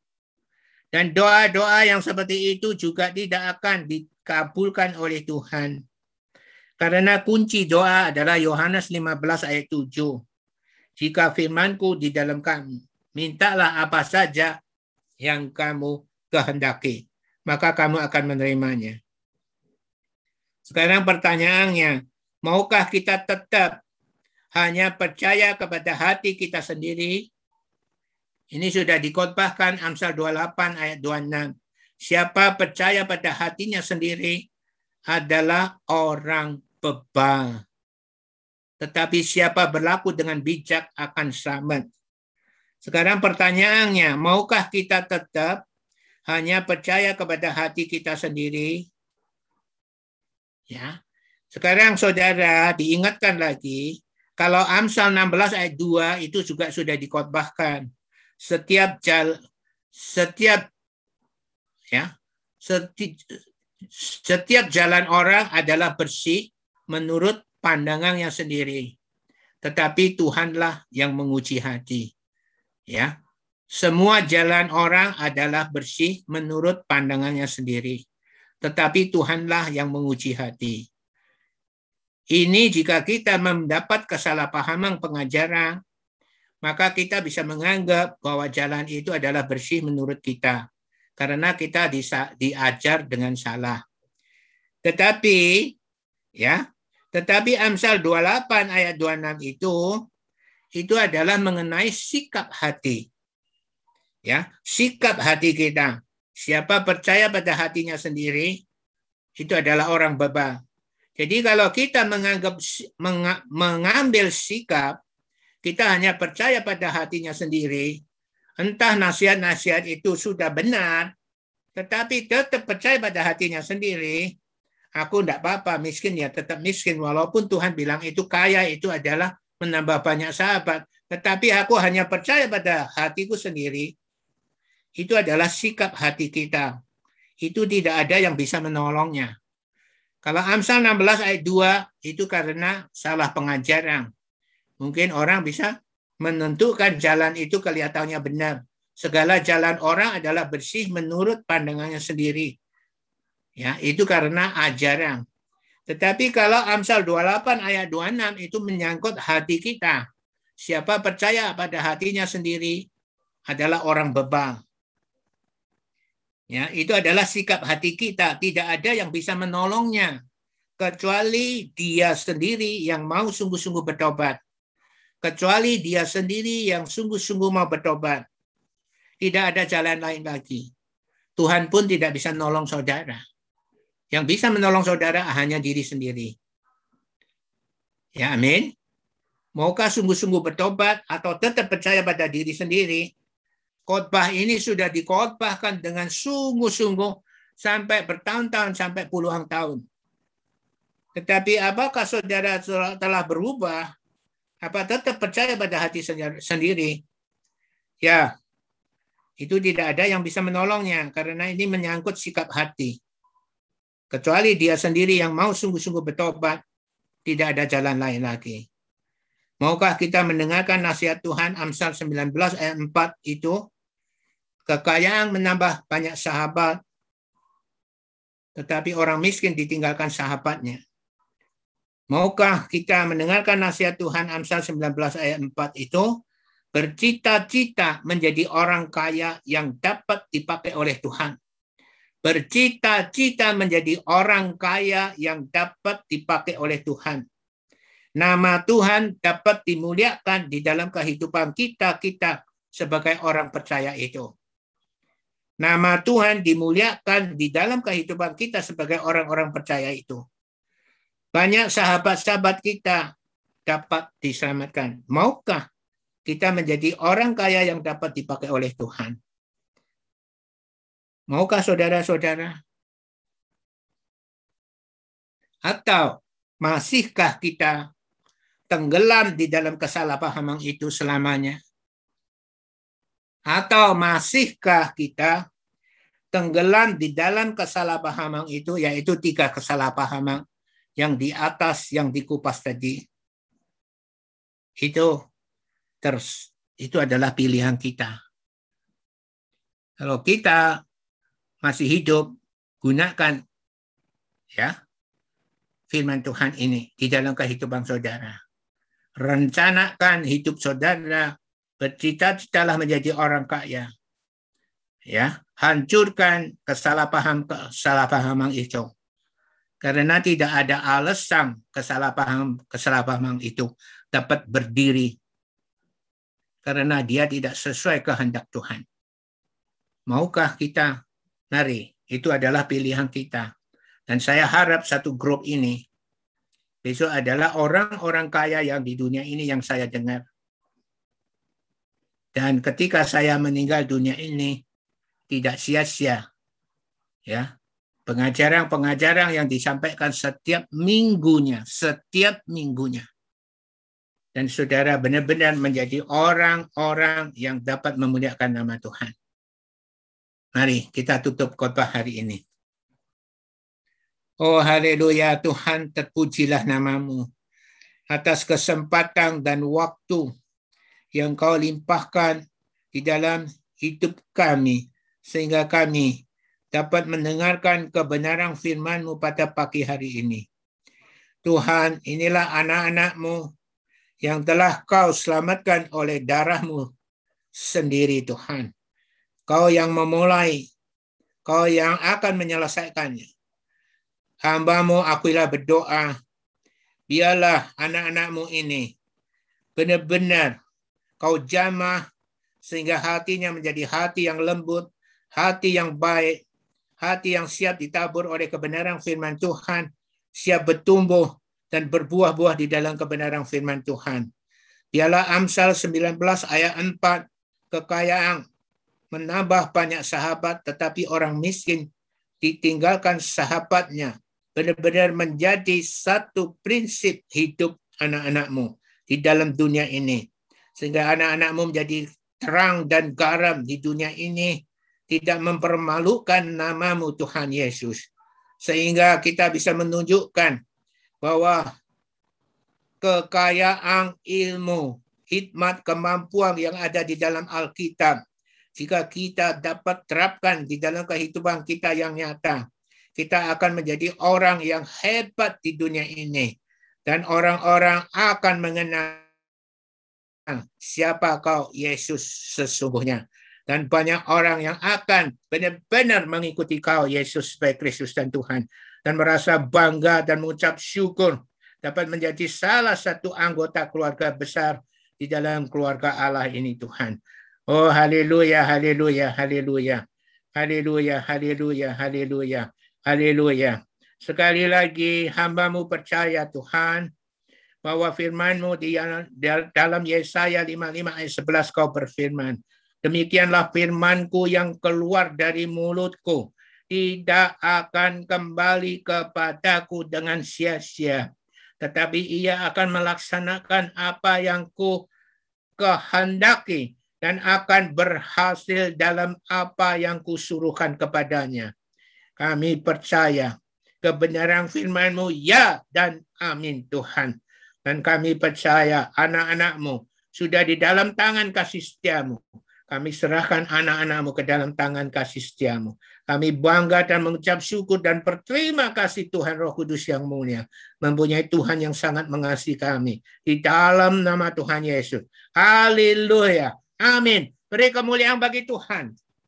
Dan doa-doa yang seperti itu juga tidak akan dikabulkan oleh Tuhan. Karena kunci doa adalah Yohanes 15 ayat 7. Jika firmanku di dalam kamu, mintalah apa saja yang kamu kehendaki, maka kamu akan menerimanya. Sekarang pertanyaannya, maukah kita tetap hanya percaya kepada hati kita sendiri ini sudah dikotbahkan Amsal 28 ayat 26. Siapa percaya pada hatinya sendiri adalah orang bebal. Tetapi siapa berlaku dengan bijak akan selamat. Sekarang pertanyaannya, maukah kita tetap hanya percaya kepada hati kita sendiri? Ya. Sekarang saudara diingatkan lagi, kalau Amsal 16 ayat 2 itu juga sudah dikotbahkan setiap jal, setiap ya seti, setiap jalan orang adalah bersih menurut pandangannya sendiri. Tetapi Tuhanlah yang menguji hati. Ya. Semua jalan orang adalah bersih menurut pandangannya sendiri. Tetapi Tuhanlah yang menguji hati. Ini jika kita mendapat kesalahpahaman pengajaran maka kita bisa menganggap bahwa jalan itu adalah bersih menurut kita karena kita disa, diajar dengan salah. Tetapi ya, tetapi Amsal 28 ayat 26 itu itu adalah mengenai sikap hati. Ya, sikap hati kita. Siapa percaya pada hatinya sendiri itu adalah orang bebal. Jadi kalau kita menganggap mengambil sikap kita hanya percaya pada hatinya sendiri, entah nasihat-nasihat itu sudah benar, tetapi tetap percaya pada hatinya sendiri, aku tidak apa-apa, miskin ya tetap miskin, walaupun Tuhan bilang itu kaya itu adalah menambah banyak sahabat, tetapi aku hanya percaya pada hatiku sendiri, itu adalah sikap hati kita. Itu tidak ada yang bisa menolongnya. Kalau Amsal 16 ayat 2 itu karena salah pengajaran. Mungkin orang bisa menentukan jalan itu kelihatannya benar. Segala jalan orang adalah bersih menurut pandangannya sendiri. Ya, itu karena ajaran. Tetapi kalau Amsal 28 ayat 26 itu menyangkut hati kita. Siapa percaya pada hatinya sendiri adalah orang bebal. Ya, itu adalah sikap hati kita. Tidak ada yang bisa menolongnya kecuali dia sendiri yang mau sungguh-sungguh bertobat kecuali dia sendiri yang sungguh-sungguh mau bertobat. Tidak ada jalan lain lagi. Tuhan pun tidak bisa menolong saudara. Yang bisa menolong saudara hanya diri sendiri. Ya, amin. Maukah sungguh-sungguh bertobat atau tetap percaya pada diri sendiri? Khotbah ini sudah dikhotbahkan dengan sungguh-sungguh sampai bertahun-tahun, sampai puluhan tahun. Tetapi apakah saudara telah berubah apa tetap percaya pada hati sendiri? Ya, itu tidak ada yang bisa menolongnya karena ini menyangkut sikap hati. Kecuali dia sendiri yang mau sungguh-sungguh bertobat, tidak ada jalan lain lagi. Maukah kita mendengarkan nasihat Tuhan Amsal 19 ayat 4 itu? Kekayaan menambah banyak sahabat, tetapi orang miskin ditinggalkan sahabatnya. Maukah kita mendengarkan nasihat Tuhan Amsal 19 ayat 4 itu? Bercita-cita menjadi orang kaya yang dapat dipakai oleh Tuhan. Bercita-cita menjadi orang kaya yang dapat dipakai oleh Tuhan. Nama Tuhan dapat dimuliakan di dalam kehidupan kita-kita sebagai orang percaya itu. Nama Tuhan dimuliakan di dalam kehidupan kita sebagai orang-orang percaya itu banyak sahabat-sahabat kita dapat diselamatkan. Maukah kita menjadi orang kaya yang dapat dipakai oleh Tuhan? Maukah saudara-saudara? Atau masihkah kita tenggelam di dalam kesalahpahaman itu selamanya? Atau masihkah kita tenggelam di dalam kesalahpahaman itu, yaitu tiga kesalahpahaman yang di atas yang dikupas tadi? Itu terus itu adalah pilihan kita. Kalau kita masih hidup, gunakan ya firman Tuhan ini di dalam kehidupan saudara. Rencanakan hidup saudara bercita-citalah menjadi orang kaya. Ya, hancurkan kesalahpaham kesalahpahaman itu. Karena tidak ada alasan kesalahpaham kesalahpahaman itu dapat berdiri karena dia tidak sesuai kehendak Tuhan. Maukah kita? Mari, itu adalah pilihan kita. Dan saya harap satu grup ini besok adalah orang-orang kaya yang di dunia ini yang saya dengar. Dan ketika saya meninggal dunia ini tidak sia-sia. Ya. Pengajaran-pengajaran yang disampaikan setiap minggunya, setiap minggunya. Dan saudara benar-benar menjadi orang-orang yang dapat memuliakan nama Tuhan. Mari kita tutup khotbah hari ini. Oh haleluya Tuhan terpujilah namamu atas kesempatan dan waktu yang kau limpahkan di dalam hidup kami sehingga kami dapat mendengarkan kebenaran firman-Mu pada pagi hari ini. Tuhan, inilah anak-anak-Mu yang telah kau selamatkan oleh darah-Mu sendiri Tuhan. Kau yang memulai, kau yang akan menyelesaikannya. Hambamu akulah berdoa, biarlah anak-anakmu ini benar-benar kau jamah sehingga hatinya menjadi hati yang lembut, hati yang baik, hati yang siap ditabur oleh kebenaran firman Tuhan, siap bertumbuh dan berbuah-buah di dalam kebenaran firman Tuhan. Biarlah Amsal 19 ayat 4, kekayaan menambah banyak sahabat, tetapi orang miskin ditinggalkan sahabatnya. Benar-benar menjadi satu prinsip hidup anak-anakmu di dalam dunia ini sehingga anak-anakmu menjadi terang dan garam di dunia ini tidak mempermalukan namamu Tuhan Yesus sehingga kita bisa menunjukkan bahwa kekayaan ilmu hikmat kemampuan yang ada di dalam Alkitab jika kita dapat terapkan di dalam kehidupan kita yang nyata kita akan menjadi orang yang hebat di dunia ini dan orang-orang akan mengenal siapa kau Yesus sesungguhnya. Dan banyak orang yang akan benar-benar mengikuti kau Yesus sebagai Kristus dan Tuhan. Dan merasa bangga dan mengucap syukur dapat menjadi salah satu anggota keluarga besar di dalam keluarga Allah ini Tuhan. Oh haleluya, haleluya, haleluya. Haleluya, haleluya, haleluya, haleluya. Sekali lagi hambamu percaya Tuhan bahwa firman-Mu di dalam Yesaya 55 ayat 11 kau berfirman. Demikianlah firmanku yang keluar dari mulutku. Tidak akan kembali kepadaku dengan sia-sia. Tetapi ia akan melaksanakan apa yang ku kehendaki dan akan berhasil dalam apa yang kusuruhkan kepadanya. Kami percaya kebenaran firman-Mu ya dan amin Tuhan. Dan kami percaya anak-anakmu sudah di dalam tangan kasih setiamu. Kami serahkan anak-anakmu ke dalam tangan kasih setiamu. Kami bangga dan mengucap syukur dan berterima kasih Tuhan Roh Kudus yang mulia. Mempunyai Tuhan yang sangat mengasihi kami. Di dalam nama Tuhan Yesus. Haleluya. Amin. Beri kemuliaan bagi Tuhan.